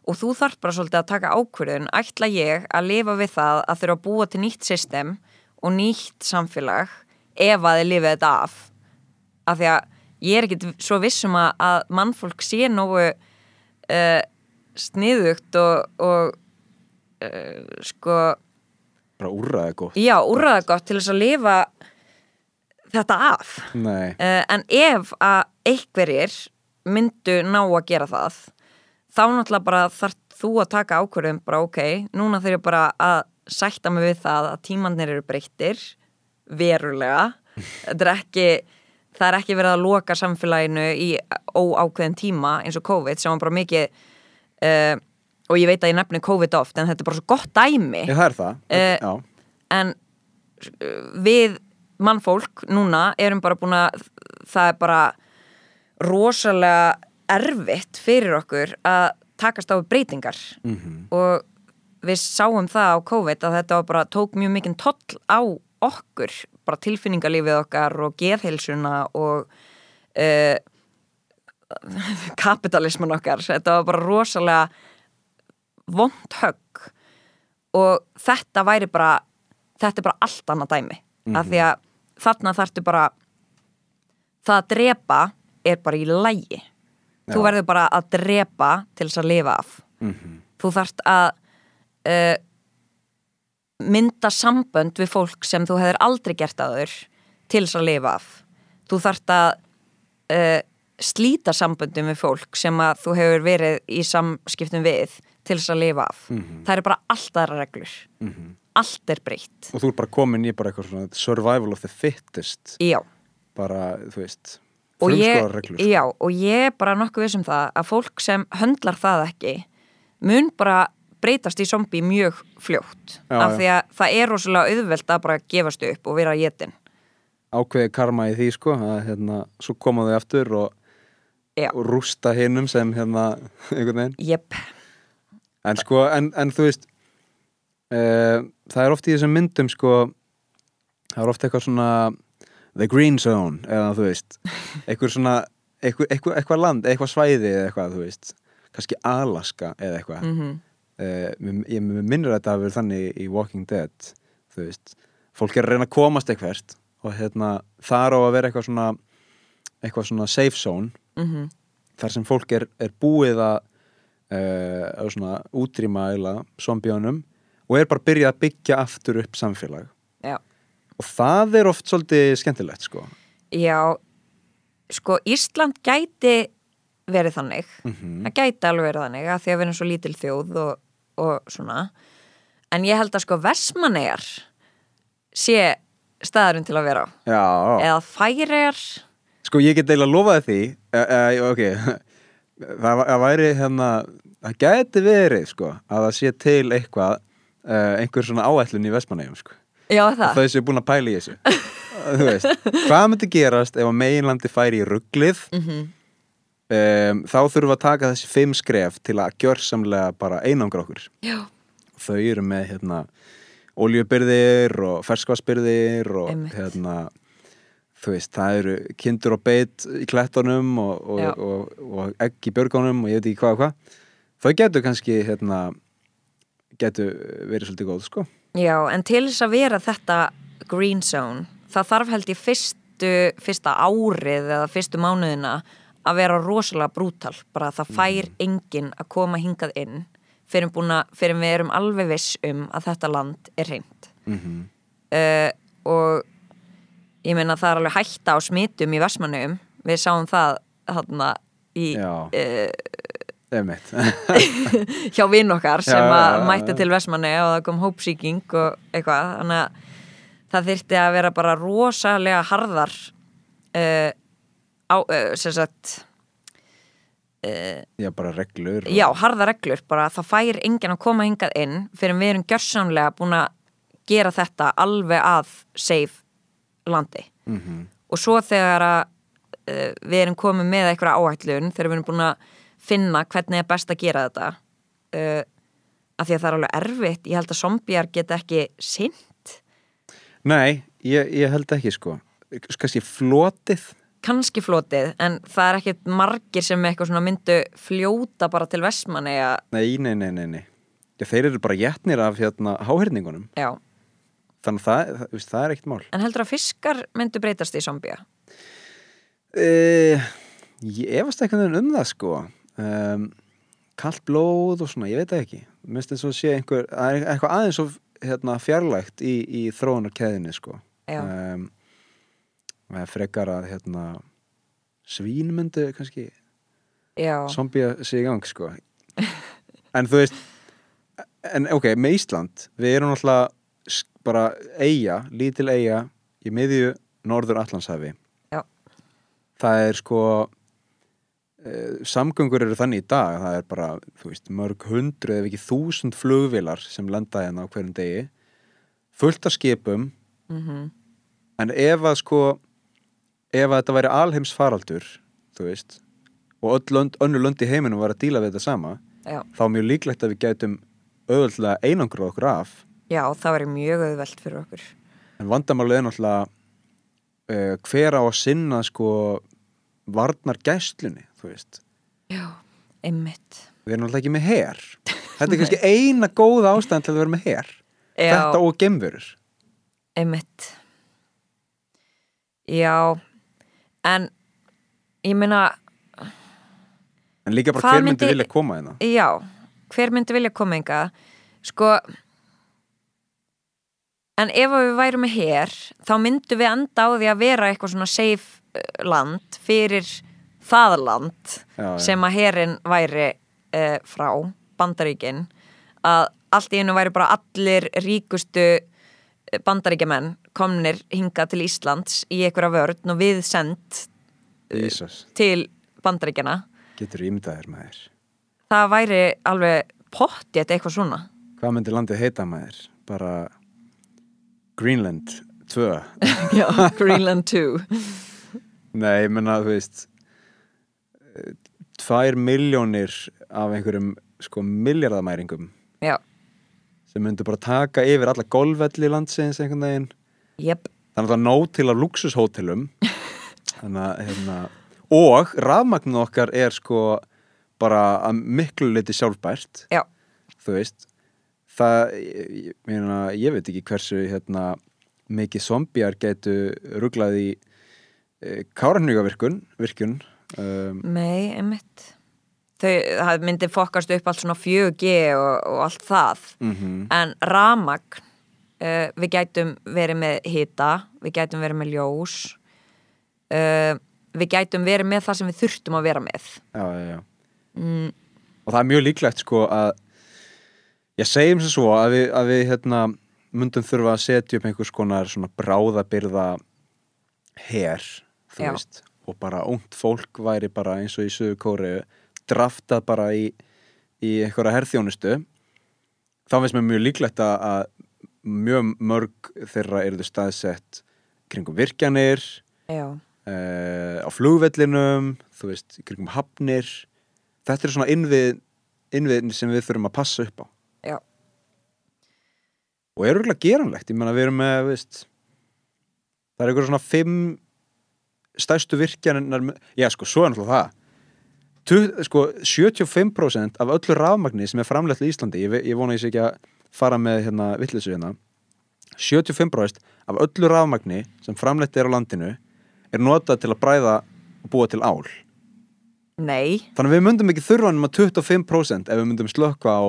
Og þú þarf bara svolítið að taka ákverðun ætla ég að lifa við það að þurfa að búa til nýtt system og nýtt samfélag ef að þið lifið þetta af? Af því að ég er ekkit svo vissum að, að mannfólk sé nógu uh, sniðugt og, og uh, sko bara úrraða gott já, úrraða gott til þess að lifa þetta af. Uh, en ef að einhverjir myndu ná að gera það þá náttúrulega bara þarf þú að taka ákverðum bara ok, núna þeir eru bara að sætta mig við það að tímannir eru breyttir verulega. Þetta er ekki það er ekki verið að loka samfélaginu í óákveðin tíma eins og COVID sem var bara mikið uh, og ég veit að ég nefnir COVID oft en þetta er bara svo gott dæmi. Já, það er það. Uh, en við mannfólk núna erum bara búin að það er bara rosalega erfitt fyrir okkur að takast á breytingar mm -hmm. og við sáum það á COVID að þetta bara tók mjög mikinn toll á okkur, bara tilfinningarlífið okkar og geðheilsuna og uh, kapitalisman okkar þetta var bara rosalega vond högg og þetta væri bara þetta er bara allt annað dæmi mm -hmm. af því að þarna þarftu bara það að drepa er bara í lægi þú verður bara að drepa til þess að lifa af. Mm -hmm. þú þarft að uh, mynda sambönd við fólk sem þú hefur aldrei gert aður til þess að lifa af. Þú þarft að uh, slíta samböndum við fólk sem að þú hefur verið í samskiptum við til þess að lifa af. Mm -hmm. það eru bara allt aðra reglur. Mm -hmm. allt er breytt. Og þú er bara komin í bara eitthvað svona survival of the fittest. Já. Bara, þú veist, frumskóðar reglur já, og ég er bara nokkuð vissum það að fólk sem höndlar það ekki mun bara breytast í zombi mjög fljótt. Já, af já. því að það er rosalega auðvelt að bara gefast upp og vera jétin ákveði karma í því sko að hérna, svo komaðu aftur og, og rústa hinnum sem hérna einhvern veginn. Yep. En sko, en, en þú veist uh, það er oft í þessum myndum sko það er oft eitthvað svona the green zone, eða þú veist eitthvað svona, eitthvað, eitthvað, land eitthvað svæði eða eitthvað, þú veist kannski Alaska eða eitthvað mm -hmm. uh, ég minnur að þetta að vera þannig í Walking Dead þú veist, fólk er að reyna að komast eitthvað og hérna, þar á að vera eitthvað svona eitthvað svona safe zone mm -hmm. þar sem fólk er, er búið að uh, svona útrýma eila zombjónum og er bara byrjað að byggja aftur upp samfélag Já. og það er oft svolítið skemmtilegt sko Já, sko Ísland gæti verið þannig mm -hmm. það gæti alveg verið þannig að því að við erum svo lítil þjóð og, og svona en ég held að sko Vesmanegar sé staðurinn til að vera á Já. eða færiðar Sko ég get eiginlega lofaði því uh, uh, ok það, það væri hérna það gæti verið sko að það sé til eitthvað uh, einhver svona áætlun í Vesmanegum sko. Já það. Þau séu búin að pæla í þessu. Hvað myndi gerast ef að meginlandi færi í rugglið mm -hmm um, þá þurfum við að taka þessi fimm skref til að gjörsamlega bara einangra okkur. Já. þau eru með hérna oljubyrðir og ferskvarsbyrðir og Einmitt. hérna þú veist, það eru kindur og beit í klettunum og, og, og, og egg í björgónum og ég veit ekki hvað og hvað. Þau getur kannski hérna getur verið svolítið góð sko. Já, en til þess að vera þetta green zone, það þarf held ég fyrstu, fyrsta árið eða fyrstu mánuðina að vera rosalega brútal. Bara það fær mm. enginn að koma hingað inn fyrir, búna, fyrir við erum alveg viss um að þetta land er reynd mm -hmm. uh, og ég meina það er alveg hætta á smitum í Vestmannum við sáum það hérna í uh, hjá vinn okkar sem já, já, mætti til Vestmanni og það kom hópsíking og eitthvað. Þannig að það þyrti að vera bara rosalega harðar uh, á, uh, sem sagt Já, bara reglur. Já, harða reglur, bara það fær enginn að koma hingað inn fyrir við erum gjörsamlega búin að gera þetta alveg að safe landi. Mm -hmm. og svo þegar að uh, við erum komið með eitthvað áhættlun þegar við erum búin að finna hvernig er best að gera þetta af því að það er alveg erfitt ég held að zombjar get ekki sint Nei, ég, ég held ekki sko. Kannski flotið? Kannski flotið en það er ekkert margir sem eitthvað svona myndu fljóta bara til Vestmanni Nei, nei, nei, nei, nei. Já, þeir eru bara jætnir af hérna háherningunum Já Þannig það, það, það er ekkert mál. En heldur að fiskar myndu breytast í zombia? Uh, ég efast eitthvað um það sko. Um, Kallt blóð og svona, ég veit ekki. Mér finnst þess að sé einhver eitthvað aðeins of hérna, fjarlægt í, í þróunarkeðinni sko. Um, frekar að hérna, svínmyndu kannski zombie sig í gang sko. En þú veist en ok, með Ísland við erum alltaf bara eiga, lítil eiga í miðju Norður Allandshæfi Já. það er sko uh, samgöngur eru þannig í dag það er bara, þú veist, mörg hundru eða ekki þúsund flugvilar sem lenda hérna á hverjum degi fullt af skipum mm en ef að sko ef að þetta væri alheims faraldur þú veist og öll lönd, önnu lönd í heiminum var að díla við þetta sama Já. þá er mjög líklegt að við gætum auðvöldlega einangra okkur af Já, það væri mjög auðvelt fyrir okkur. En vandamálið er náttúrulega uh, hver á að sinna sko varnar gæslunni þú veist, Já, einmitt. Við erum náttúrulega ekki með her. Þetta er kannski eina góða ástæðan til að vera með her. Já, þetta og gemverur einmitt. Já en ég meina en líka bara hver myndi myndi- vilja koma hérna? Já, hver myndi vilja koma enga sko en ef við værum með hér þá myndum við enda á því að vera eitthvað svona safe uh, land fyrir það land Já, sem að herin væri uh, frá bandaríkin. Að allt í einu væri bara allir ríkustu eh, bandaríkjamenn komnir hingað til Íslands í einhverja vörn og við send Jesus, til bandaríkjana getur ímyndaðir maður? Það væri alveg pottið eitthvað svona. Hvað myndi landið heita maður? Bara Greenland 2 Já, Greenland 2 nei, ég menna, þú veist tvær miljónir af einhverjum sko miljardamæringum Já, sem myndu bara taka yfir alla golfvelli landsins einhvern veginn. Jöp, þannig að nóg til af luxushótelum þannig að hérna, og rafmagninu okkar er sko bara að miklu leiti sjálfbært. Já, þú veist það, ég, meina, ég veit ekki hversu hérna, mikið zombjar getu ruglað í e, káranhugavirkun virkun um, mei, einmitt. Þau, það myndi fokast upp allt svona 4G og, og allt það. Mm en ramagn uh, við gætum verið með hita við gætum verið með ljós uh, við gætum verið með það sem við þurftum að vera með. Já, já, já. mm, og það er mjög líklegt sko að ég segjum sem svo að við, að við hérna, myndum þurfa að setja upp einhvers konar svona bráðabyrða her, þú Já. veist og bara ungt fólk væri bara eins og í Suðu Kóru draftað bara í, í einhverja herþjónustu. Þá finnst mér mjög líklegt að, mjög mörg þeirra eru þau staðsett kringum virkjanir uh, á flugvellinum þú veist, kringum hafnir. Þetta er svona innvið innviðin sem við þurfum að passa upp á og er örgulega geranlegt, ég menna við erum með veist, það er eitthvað svona fimm stærstu virkjaninnar já sko, svo er náttúrulega það. Tu- sko, 75% af öllu rafmagni sem er framleitt í Íslandi ég, ég vona ég sé ekki að fara með hérna vittlisu hérna 75% af öllu rafmagni sem framleitt er á landinu er notað til að bræða og búa til ál. Nei. Þannig að við myndum ekki þurfa nema 25% ef við myndum slökka á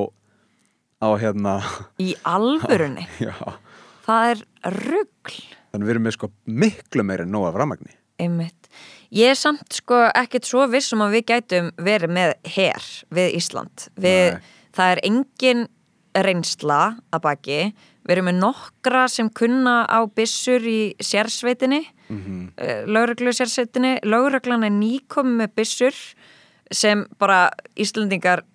á hérna í alvörunni? Já, það er rugl. Þannig við erum með sko miklu meiri en nóg af rafmagni. Einmitt. Ég er samt sko ekkert svo vissum að við gætum verið með her við Ísland. Við, það er engin reynsla að baki. Við erum með nokkra sem kunna á byssur í sérsveitinni mm -hmm. uh, lögreglu sérsveitinni. Lögreglan er nýkomi með byssur sem bara Íslandingar eh,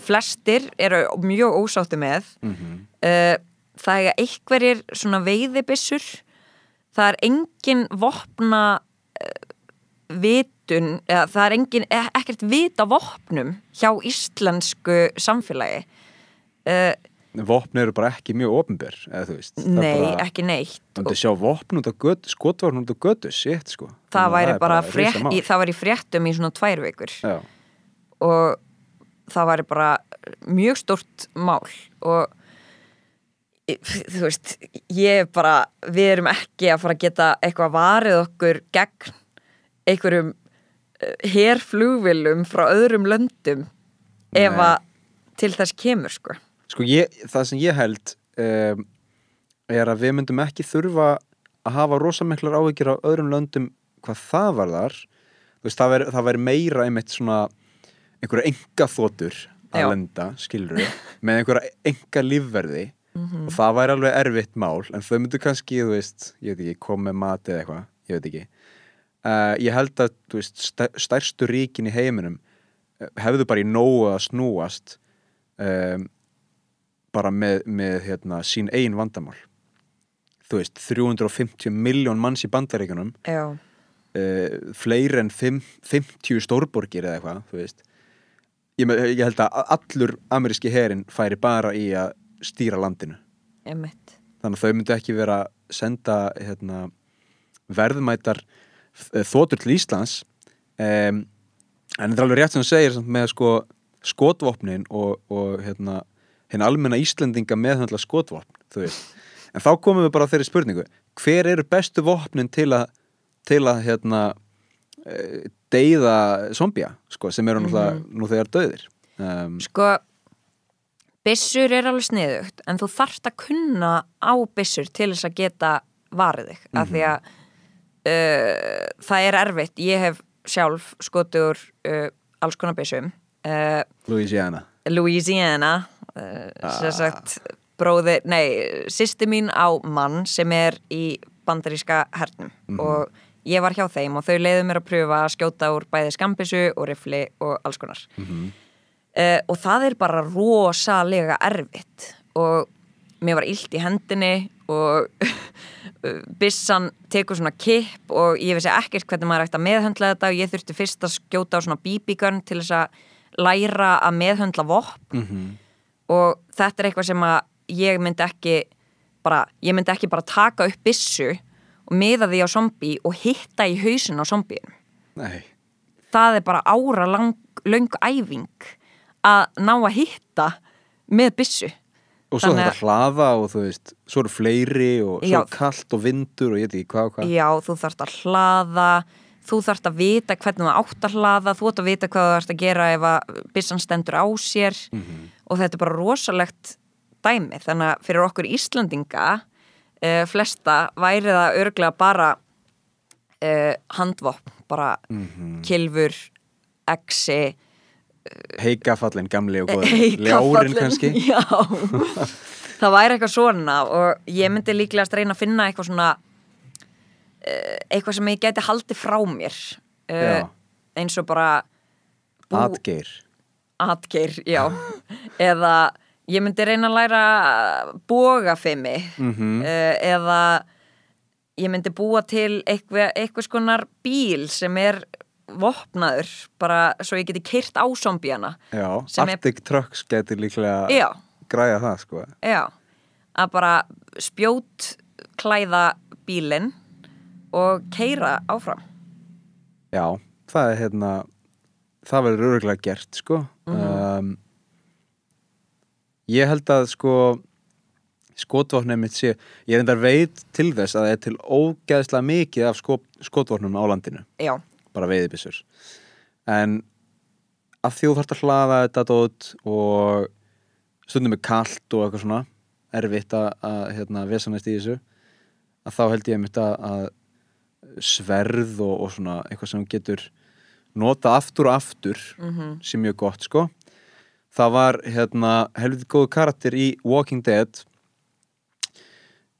flestir eru mjög ósáttu með. Mhm. uh, það er einhverjir svona veiðibyssur. Það er engin vopna uh, vitun eða það er engin, e- ekkert vita vopnum hjá íslensku samfélagi. Uh, vopni eru bara ekki mjög ofnbyr eða þú veist. Það nei, bara, ekki neitt. Þú myndir sjá vopn út á götu skotvörn út á götu, shit sko. Það Þannig að væri bara risamál. frétt, í, það var í fréttum í svona tvær vikur. Já, og það væri bara mjög stórt mál og þú veist ég er bara, við erum ekki að fara að geta eitthvað varið okkur gegn einhverjum herflugvilum frá öðrum löndum ef Nei. að til þess kemur sko sko ég, það sem ég held um, er að við myndum ekki þurfa að hafa rosamiklar áhyggjur á öðrum löndum hvað það var þar veist, það, veri meira einmitt svona einhverja enga þótur að Já. lenda, skilur við með einhverja enga lífverði Mhm. og það væri alveg erfitt mál en þau myndu kannski, þú veist, ég veit ekki koma með mat eða eitthvað, ég veit ekki. Uh, ég held að, þú veist stær, stærstu ríkin í heiminum eh, hefðu bara í nógu að snúast um, bara með, með hérna, sín eigin vandamál. Þú veist, 350 miljón manns í bandaríkunum Já, uh, fleiri en fimm- 50 stórborgir eða eitthvað, þú veist ég, ég held að allur ameríski herin færi bara í að stýra landinu. Emitt þannig að þau myndu ekki vera að senda hérna, verðmætar eh, þotur til Íslands. Um, en þetta er alveg rétt sem þú segir samt, með sko, skotvopnin og, og hérna, hérna almenna Íslendinga meðhandla skotvopn þú veist. en þá komum við bara á þeirri spurningu hver eru bestu vopnin til að til að hérna deyða zombja sko, sem eru náttúrulega nú þegar döðir um, Sko, byssur er alveg sniðugt en þú þarft að kunna á byssur til þess að geta varið þig af því að uh, það er erfitt. Ég hef sjálf skotur uh, alls konar byssum uh, Louisiana. Louisiana sem sagt bróðir, nei, sýsti mín á mann sem er í bandaríska hernum og ég var hjá þeim og þau leiðu mér að pröfa að skjóta úr bæði skambissu og rifli og alls konar. Uh, og það er bara rosalega erfitt. Og mér var illt í hendinni og bissan tekur svona kipp og ég vissi ekkert hvernig maður ætti að meðhöndla þetta og ég þurfti fyrst að skjóta á svona BB-gun til þess að læra að meðhöndla vopn. Og þetta er eitthvað sem að ég myndi ekki bara, ég myndi ekki bara taka upp bissu og miða því á zombi og hitta í hausin á zombíun Nei, það er bara ára lang, löng æfing að ná að hitta með bissu og svo Þannig þetta að- hlaða og þú veist, svo eru fleiri og svo er kallt og vindur og ég veit ekki hvað og hvað. Já, þú þarft að hlaða þú þarft að vita hvernig þú átt að hlaða þú átt að vita hvað þú þarft að gera ef að bissan stendur á sér. Og þetta er bara rosalegt dæmi. Þannig að fyrir okkur Íslandinga uh, flesta væri það örglega bara uh, handvopn bara kilfur, exi heikafallin gamli og Heikafallinn, ljárin kannski Já, það væri eitthvað svona og ég myndi líklegast reyna að finna eitthvað svona eitthvað sem ég geti haldið frá mér. Já. eins og bara atgeir. Atgeir, já. Eða ég myndi reyna að læra bógafimi Mhm. uh, eða ég myndi búa til eitthvað, eitthvað skonar bíl sem er vopnaður bara svo ég geti kyrt á zombíana. Já, Sem er- Arctic Trucks getur líklega Já, græða það sko. Já að bara spjót klæða bílinn og keira áfram. Já, það er hérna það verður öruglega gert sko. Um, Ég held að sko skotvopnum mitt sé ég er endar veit til þess að það er til ógeðslega mikið af sko, skotvopnum á landinu. Já, bara veiðibissur en að því þú þarft að hlaða þetta dót og stundum er kalt og eitthvað svona erfitt að, að hérna, vesanast í þessu að þá held ég mitt að, að sverð og, og svona eitthvað sem getur nota aftur og aftur sem mjög gott sko það var hérna helviti góðu karakter í Walking Dead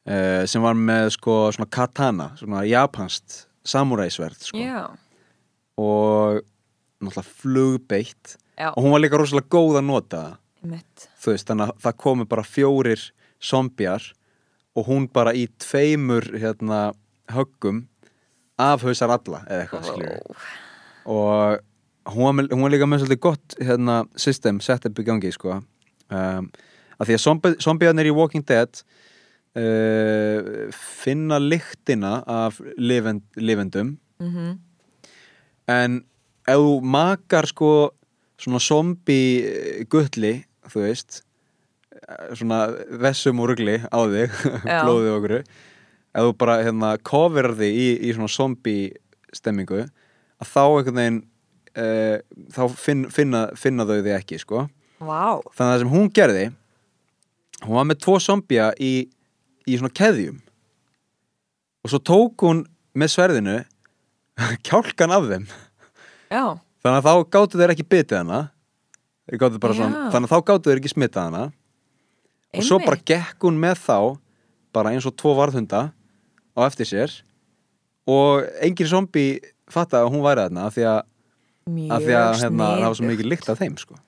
uh, sem var með sko svona katana, svona japanst samuræsverð sko. Já, og náttúrulega flugbeitt. Já, og hún var líka rosalega góð að nota. Veist, þannig að það komu bara fjórir zombjar og hún bara í tveimur hérna höggum afhausar alla eða eitthvað skilur og hún var, líka með svolítið gott hérna system setup í gangi sko. Um, að því að zombi, zombjarnir í Walking Dead uh, finna lyktina af lifend, lifendum. Mm en ef þú makar sko svona zombi gulli þú veist eh, svona vessum og rugli á þig blóðið okkur ef þú bara hérna coverar þig í, í svona zombi stemmingu að þá einhvern veginn uh, þá finn, finna, finna þau þig ekki sko. Vá, þannig að það sem hún gerði hún var með tvo zombja í, í svona keðjum. Og svo tók hún með sverðinu kjálkan af þeim. Já, þannig að þá gáttu þeir ekki bitið hana. Svona, þannig að þá gáttu þeir ekki smittað hana. Og svo bara gekk hún með þá bara eins og tvo varðhunda á eftir sér. Og engin zombi fatta að hún væri þarna því að, að, því að hérna, það var svo mikið lykt af þeim sko.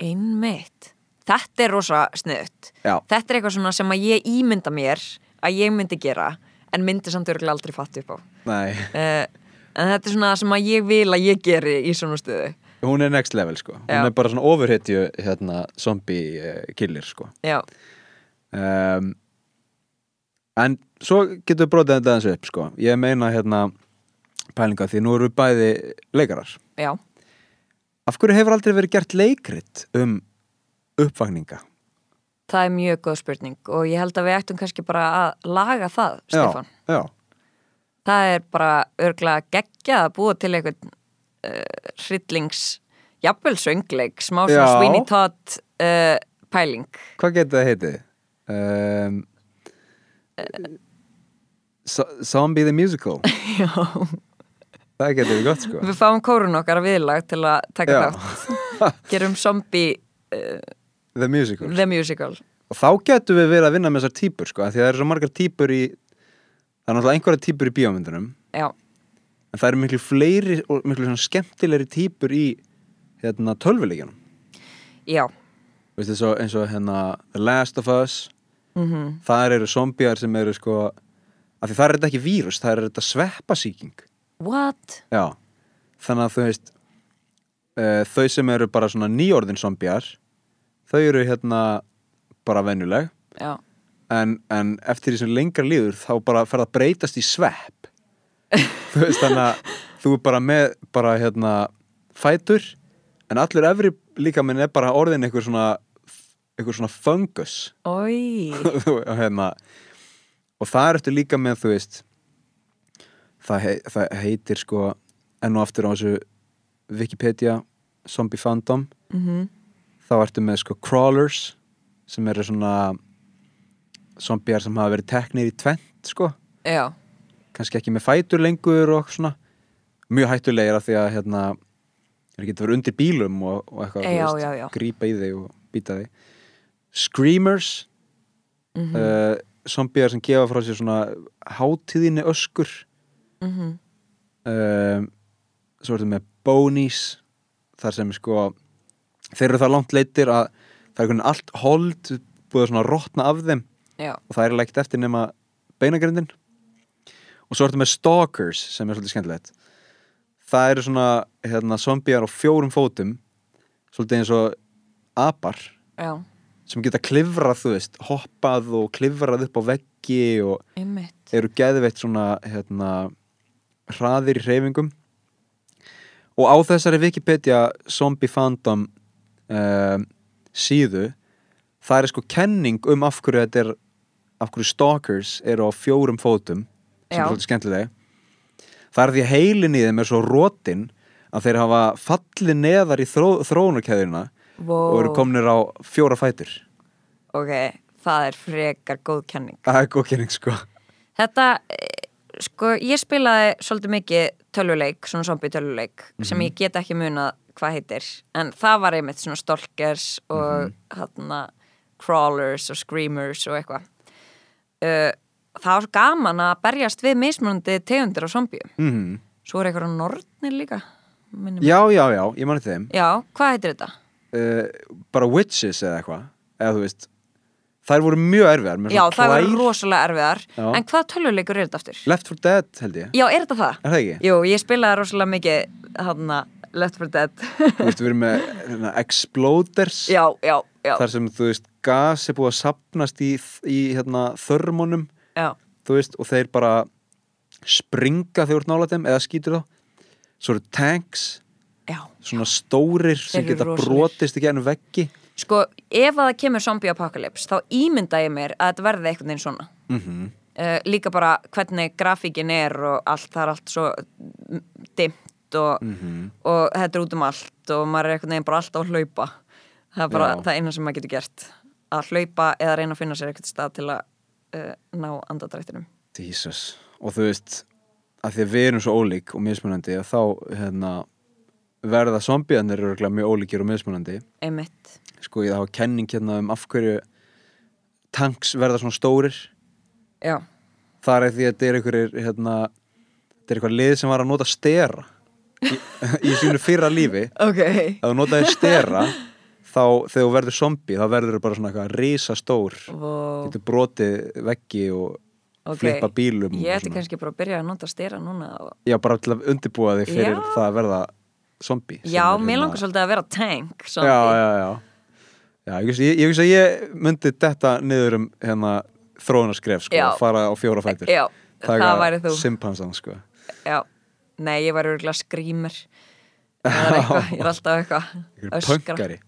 einmitt. Þetta er rosa sniðut þetta er eitthvað sem að ég ímynda mér að ég myndi gera en myndi samt örgulega aldrei fatta upp á. Uh, en þetta er svona sem að ég vil að ég geri í svona stöðu. Hún er next level sko. Hún Já. er bara svona overhitju hérna, zombie uh, killer sko. Um, en svo getur við brotið þetta eins upp sko. Ég meina hérna pælinga því nú eru við bæði leikarar Já. af hverju hefur aldrei verið gert leikrit um uppvakninga Það er mjög góð spurning og ég held að við ættum kannski bara að laga það, Stefan. Já, já. Það er bara örglega geggjað að búa til einhvern uh, hryllings, jafnvel söngleik, smá Sweeney Todd uh, pæling. Hvað getur það heitið? Um, uh, Zombie the Musical. Já. Það getur við gott sko. Við fáum kórun okkar að viðlag til að taka þátt. Gerum Zombie... Uh, The Musical The Musical. Og þá getur við verið að vinna með þessar típur sko, því það eru svo margar típur í það er náttúrulega einhverja típur í bíómyndunum. Já. En það eru miklu fleiri og miklu skemmtilegri típur í hérna, tölvuleikjanum já. Veistu, svo, eins og hérna The Last of Us. Mm -hmm. það eru zombiar sem eru sko af því það er þetta ekki vírus, það er þetta sveppasíking what? já, þannig að þú veist uh, þau sem eru bara svona nýjórðin zombiar þau eru hérna bara vennuleg en, en eftir því sem lengra líður þá bara fer að breytast í svepp. Þú veist þannig að þú er bara með bara hérna fætur en allur efri líka minn er bara orðin eitthvað svona eitthvað svona fungus. Og, hérna, og það er eftir líka með þú veist það, hei, það heitir sko enn og aftur á þessu Wikipedia Zombie mhm. Mm þá ertu með sko crawlers sem eru svona zombiar sem hafa verið teknir í tvent sko. Já. kannski ekki með fætur lengur og svona. Mjög hættulegir af því að hérna það getur verið undir bílum og, og eitthvað já, veist, já, grípa í þig og býta þig. Screamers mm -hmm. uh, zombiar sem gefa frá sér svona hátíðinni öskur mm -hmm. uh, svo ertu með bonies þar sem sko þeir eru það langt leitir að það er einhvern veginn allt hold búið svona að rótna af þeim Já. og það er leikt eftir nema beinagrindin og svo er þetta með stalkers sem er svolítið skemmtilegt það eru svona hérna, zombiar á fjórum fótum svolítið eins og apar Já. sem geta klifrað þú veist, hoppað og klifrað upp á veggi og Einmitt. eru geðveitt svona hérna, hraðir í hreyfingum. Og á þessari Wikipedia zombie fandom um, síðu það er sko kenning um af hverju þetta er af hverju stalkers eru á fjórum fótum sem Já. er svolítið skemmtilega það er því að heilin í þeim er svo rótin að þeir hafa fallið neðar í þró, þróunarkæðina wow. og eru kominir á fjóra fætur. Ok, það er frekar góð kenning. Það er góð kenning sko. Þetta, eh, sko ég spilaði svolítið mikið tölvuleik, svona zombie tölvuleik mm -hmm. sem mhm. ég get ekki munað hvað heitir en það var einmitt svona stalkers og mm -hmm. crawlers og screamers og eitthvað uh, það var gaman að berjast við mismunandi tegundir á zombíu mm -hmm. svo er eitthvað nortnir líka já, já, já, ég manni þeim já, hvað heitir þetta? Uh, bara witches eða eitthvað eða þú veist þær voru mjög erfiðar já, þær voru rosalega erfiðar. Já. en hvað töluleikur er þetta aftur? Left 4 Dead held ég. Já, er þetta það? er það ekki? jú, ég spilaði rosalega mikið hann að Left 4 Dead. Þú veist, við erum með hérna, exploders. Já, já, já. þar sem, þú veist, gas er búið að sapnast í, í hérna, þörmunum. Þú veist, og þeir bara springa þegar þú ert nála þeim eða skýtur þá. Svo eru tanks. Svona stórir sem geta brotist í gænum veggi Sko, ef að það kemur zombie apocalypse þá ímynda ég mér að þetta verði eitthvað einn svona mm -hmm. uh, líka bara hvernig grafíkin er og allt, það er allt svo dimt og, mm -hmm. og þetta er út um allt og maður er einhvern veginn bara alltaf að hlaupa það er bara Já. það eina sem maður getur gert að hlaupa eða reyna að finna sér eitthvað stað til að uh, ná andadrættinum Jesus, og þú veist að því að við erum svo ólík og mismunandi og þá hérna verða zombiðanir mjög ólíkir og mismunandi einmitt sko ég hafa kenning hérna um af hverju tanks verða svona stórir já, það er því að þetta er einhverjir hérna, þetta er eitthvað lið sem var að nota stera í, í sínu fyrra lífi ok að þú notaði stera þá þegar þú verður zombi þá verður þú bara svona eitthvað risastór wow. getur brotið veggi og Ok. flippa bílum ég ætti kannski bara að byrja að nota stera núna og... já bara til að undirbúa þig fyrir Já. það að verða zombi já, mér hérna- langar svolítið að vera tank já, zombie. já, já Já, ég hugsa- ég ég að ég myndi detta niður um hérna þróunarskref sko, Já. fara á fjóra fætur. Já, það væri þú. simpansan sko. Já, nei, ég væri örgulega skrýmur. Það ég er alltaf eitthvað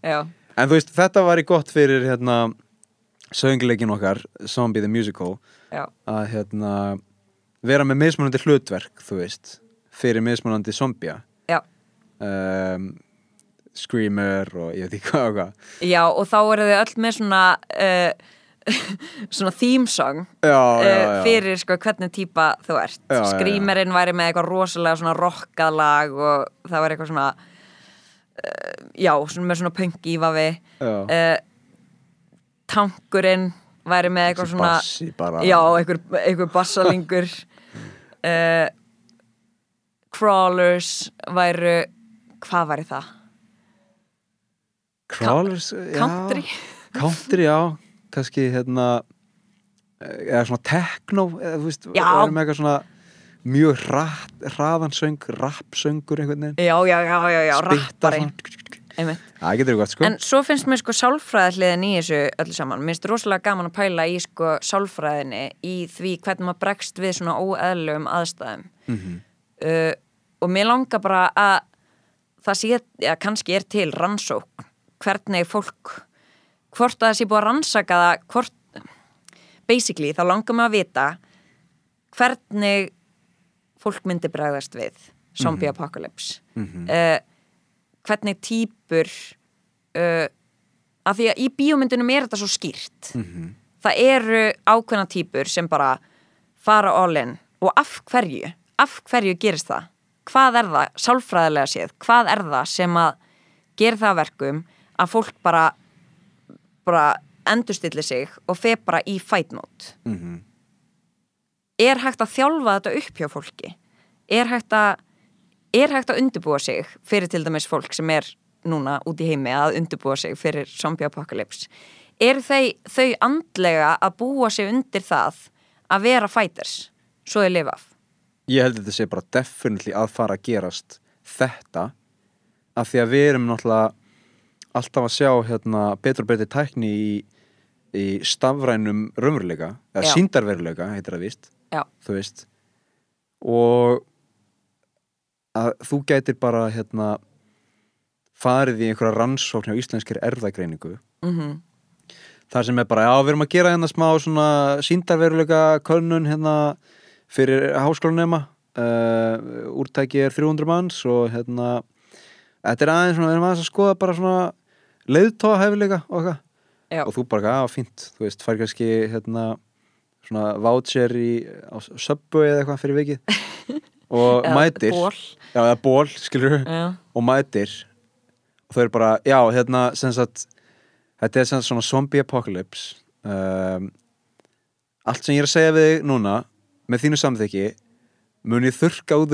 já, En þú veist, þetta var í gott fyrir hérna söngleikin okkar, Zombie the Musical já, að hérna vera með mismunandi hlutverk, þú veist fyrir mismunandi zombia. Já. Um, Screamer og ég veit ekki hvað og hvað Já, og þá eru þau öll með svona uh, svona theme song Já, já, já fyrir sko hvernig típa þú ert. Screamerinn væri með eitthvað rosalega svona rockað lag og það var eitthvað svona uh, já, svona með svona punk Já. uh, Tankurinn væri með eitthvað svona bassi bara Já, einhver, einhver bassalingur Crawlers væru hvað væri það? Crawlers, já Country? Country, já, kannski hérna eða svona techno eða þú veist, með eitthvað svona mjög hratt, hraðan söng rappsöngur einhvern veginn Já, já, já, já, já, rappari. Það getur gott sko En svo finnst mér sko sálfræðihliðin í þessu öllu saman. Mér finnst rosalega gaman að pæla í sko sálfræðinni í því hvernig maður bregst við svona óeðlum aðstæðum. Mhm. uh, og mér langar bara að það sé, já kannski er til rannsókn, hvernig fólk, hvort að það sé búið að rannsaka það, hvort, basically þá langar mig að vita hvernig fólk myndi bregðast við zombie apocalypse. Mhm. uh, hvernig týpur uh, af því að í bíómyndunum er þetta svo skýrt Mhm. það eru ákveðna týpur sem bara fara all in og af hverju, af hverju gerist það hvað er það, sálfræðilega séð hvað er það sem að gera það að verkum að fólk bara bara endurstilli sig og fe bara í fight mode. Mhm. er hægt að þjálfa þetta upp hjá fólki? Er hægt að er hægt að undirbúa sig fyrir til dæmis fólk sem er núna út í heimi að undirbúa sig fyrir zombie apocalypse? Er þau, þau andlega að búa sig undir það að vera fighters svo þau lifa af? Ég held að þetta sé bara definitely að fara að gerast þetta af því að við erum náttúrulega alltaf að sjá hérna, betur og betur tækni í, í stafrænum raunveruleika eða síndarveruleika, heitir það víst Já. þú veist. Og að þú gætir bara hérna farið í einhverja rannsókn á íslenskir erðagreiningu mm þar sem er bara, já, við erum að gera hérna smá svona síndarveruleika könnun hérna fyrir háskólanema. Uh, úrtæki er 300 manns og hérna þetta er aðeins svona, við erum aðeins að skoða bara svona leiðtóa hefileika og eitthvað og þú bara, já, fínt, þú veist, fær kannski hérna svona voucher í subway eða eitthvað fyrir vikið. Og Eða mætir. ból. já, eða ból, skilur Já. og mætir. Og þau eru bara, já, hérna sem sagt, þetta er sem sagt svona zombie apocalypse. Um, allt sem ég er að segja við þig núna með þínu samþykki mun ég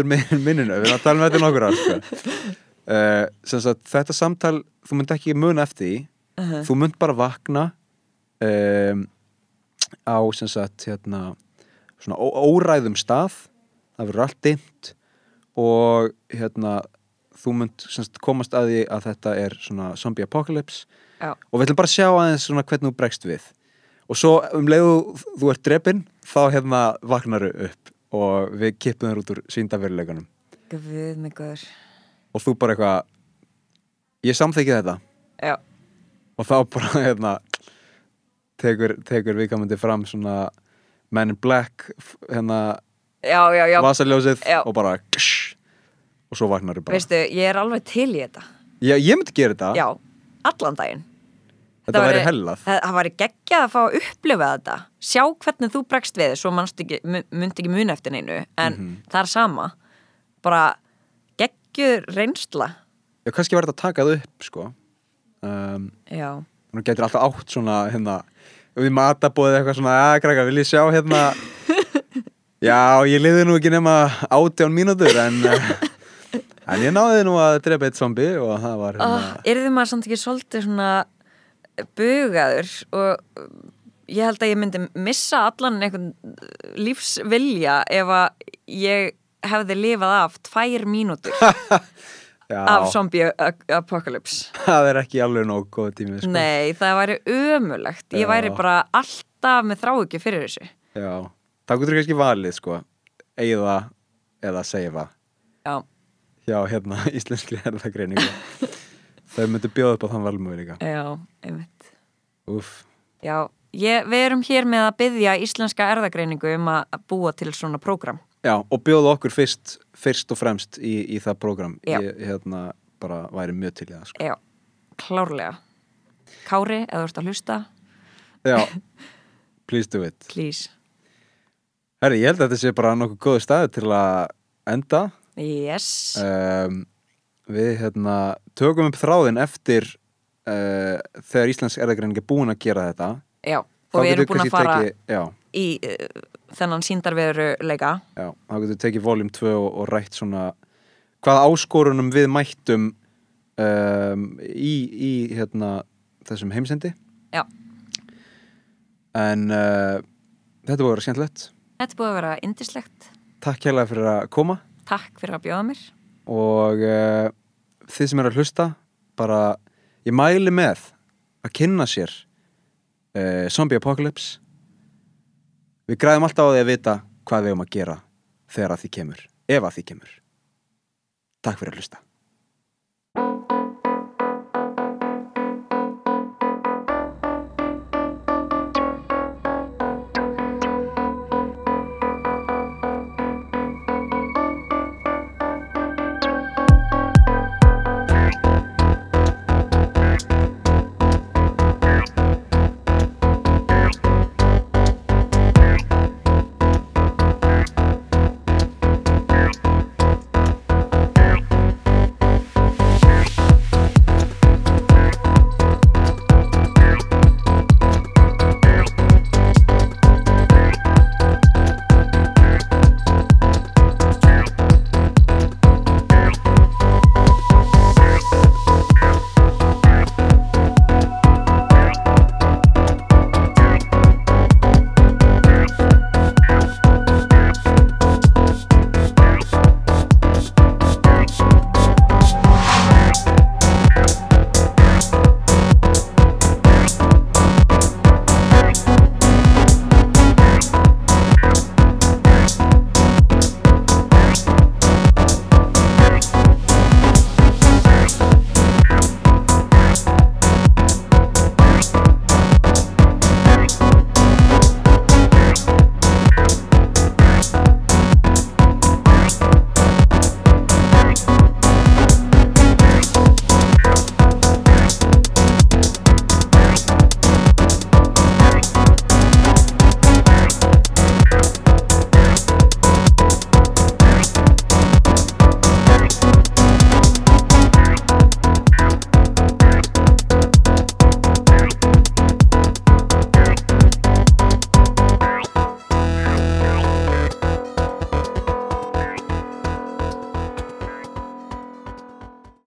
úr minn- minninu. Við erum að tala með þetta nokkur ár sko. uh, sagt, þetta samtal þú munt ekki muna eftir því. Uh-huh. þú munt bara vakna um, á sagt hérna svona óræðum stað. Það verður allt dimmt og hérna þú sem sagt komast að því að þetta er svona zombie apocalypse. Já. og við ætlum bara að sjá aðeins svona hvernig þú bregst við. Og svo um leiðu þú ert drepinn þá hérna vaknaru upp og við kippum þér út úr síndaveruleikunum Guð mig guður og þú bara eitthvað ég samþykki þetta. Já, og þá bara hérna tekur, tekur viðkamandi fram svona Men in Black hérna vasaljósið og bara ksh, og svo vaknar þú bara. Veistu, ég er alveg til í þetta. Já, ég myndi gera þetta. Já, allan daginn. Þetta væri hellað. Það, væri geggjað að fá að upplifa þetta. Sjá hvernig þú bregst við Svo munt ekki mun eftir neinu En Mhm. það er sama. Bara geggjuð reynsla. Já, kannski var þetta að taka það upp sko. Um, Já, Nú getur alltaf átt svona hérna Við matabóðið eitthvað svona að krakka, vil ég sjá hérna? Já, ég liði nú ekki nema átján mínútur en uh, En ég náði nú að drepa eitt zombi og það var hérna oh, er þið maður samt ekki svolítið svona bugaður og ég held að ég myndi missa allan einhvern lífsvilja ef að ég hefði lifað af tvær mínútur Já, af zombie apocalypse það er ekki alveg nóg góð tími sko. Nei, það væri ömulegt ég Já. væri bara alltaf með þrá ekki fyrir þessu. Já, það getur kannski valið sko Eyða eða seifa. Já, hjá hérna íslenskri erðagreiningu Þau myndu bjóða upp á þann valmöguleika. Já, einmitt. Úff, Já, ég, við erum hér með að byggja íslenska erðagreiningu um að búa til svona prógram já, og bjóða okkur fyrst fyrst og fremst í, í það prógram. Já. Ég hérna bara væri mjög til í það sko. Já, klárlega. Kári, eða þú ert að hlusta. Já, please do it. Please. Herri, ég held að þetta sé bara nokkuð góðu staði til að enda. Yes. Um, Við hérna tökum upp þráðin eftir uh, þegar Íslensk erðagreining er búin að gera þetta. Já, Þá og við getur erum búin að fara tekið, já, í uh, þennan síndarveru leika já, þá getur tekið voljum 2 og, og rætt svona hvaða áskorunum við mættum um, í, í hérna, þessum heimsendi. Já, en uh, þetta búið að vera skemmtilegt. Þetta búið að vera indislegt Takk hérlega fyrir að koma. Takk fyrir að bjóða mér. Og uh, þið sem eru að hlusta bara, ég mæli með að kynna sér uh, Zombie Apocalypse við græðum alltaf á því að vita hvað við erum að gera þegar að því kemur, ef að því kemur. Takk fyrir að hlusta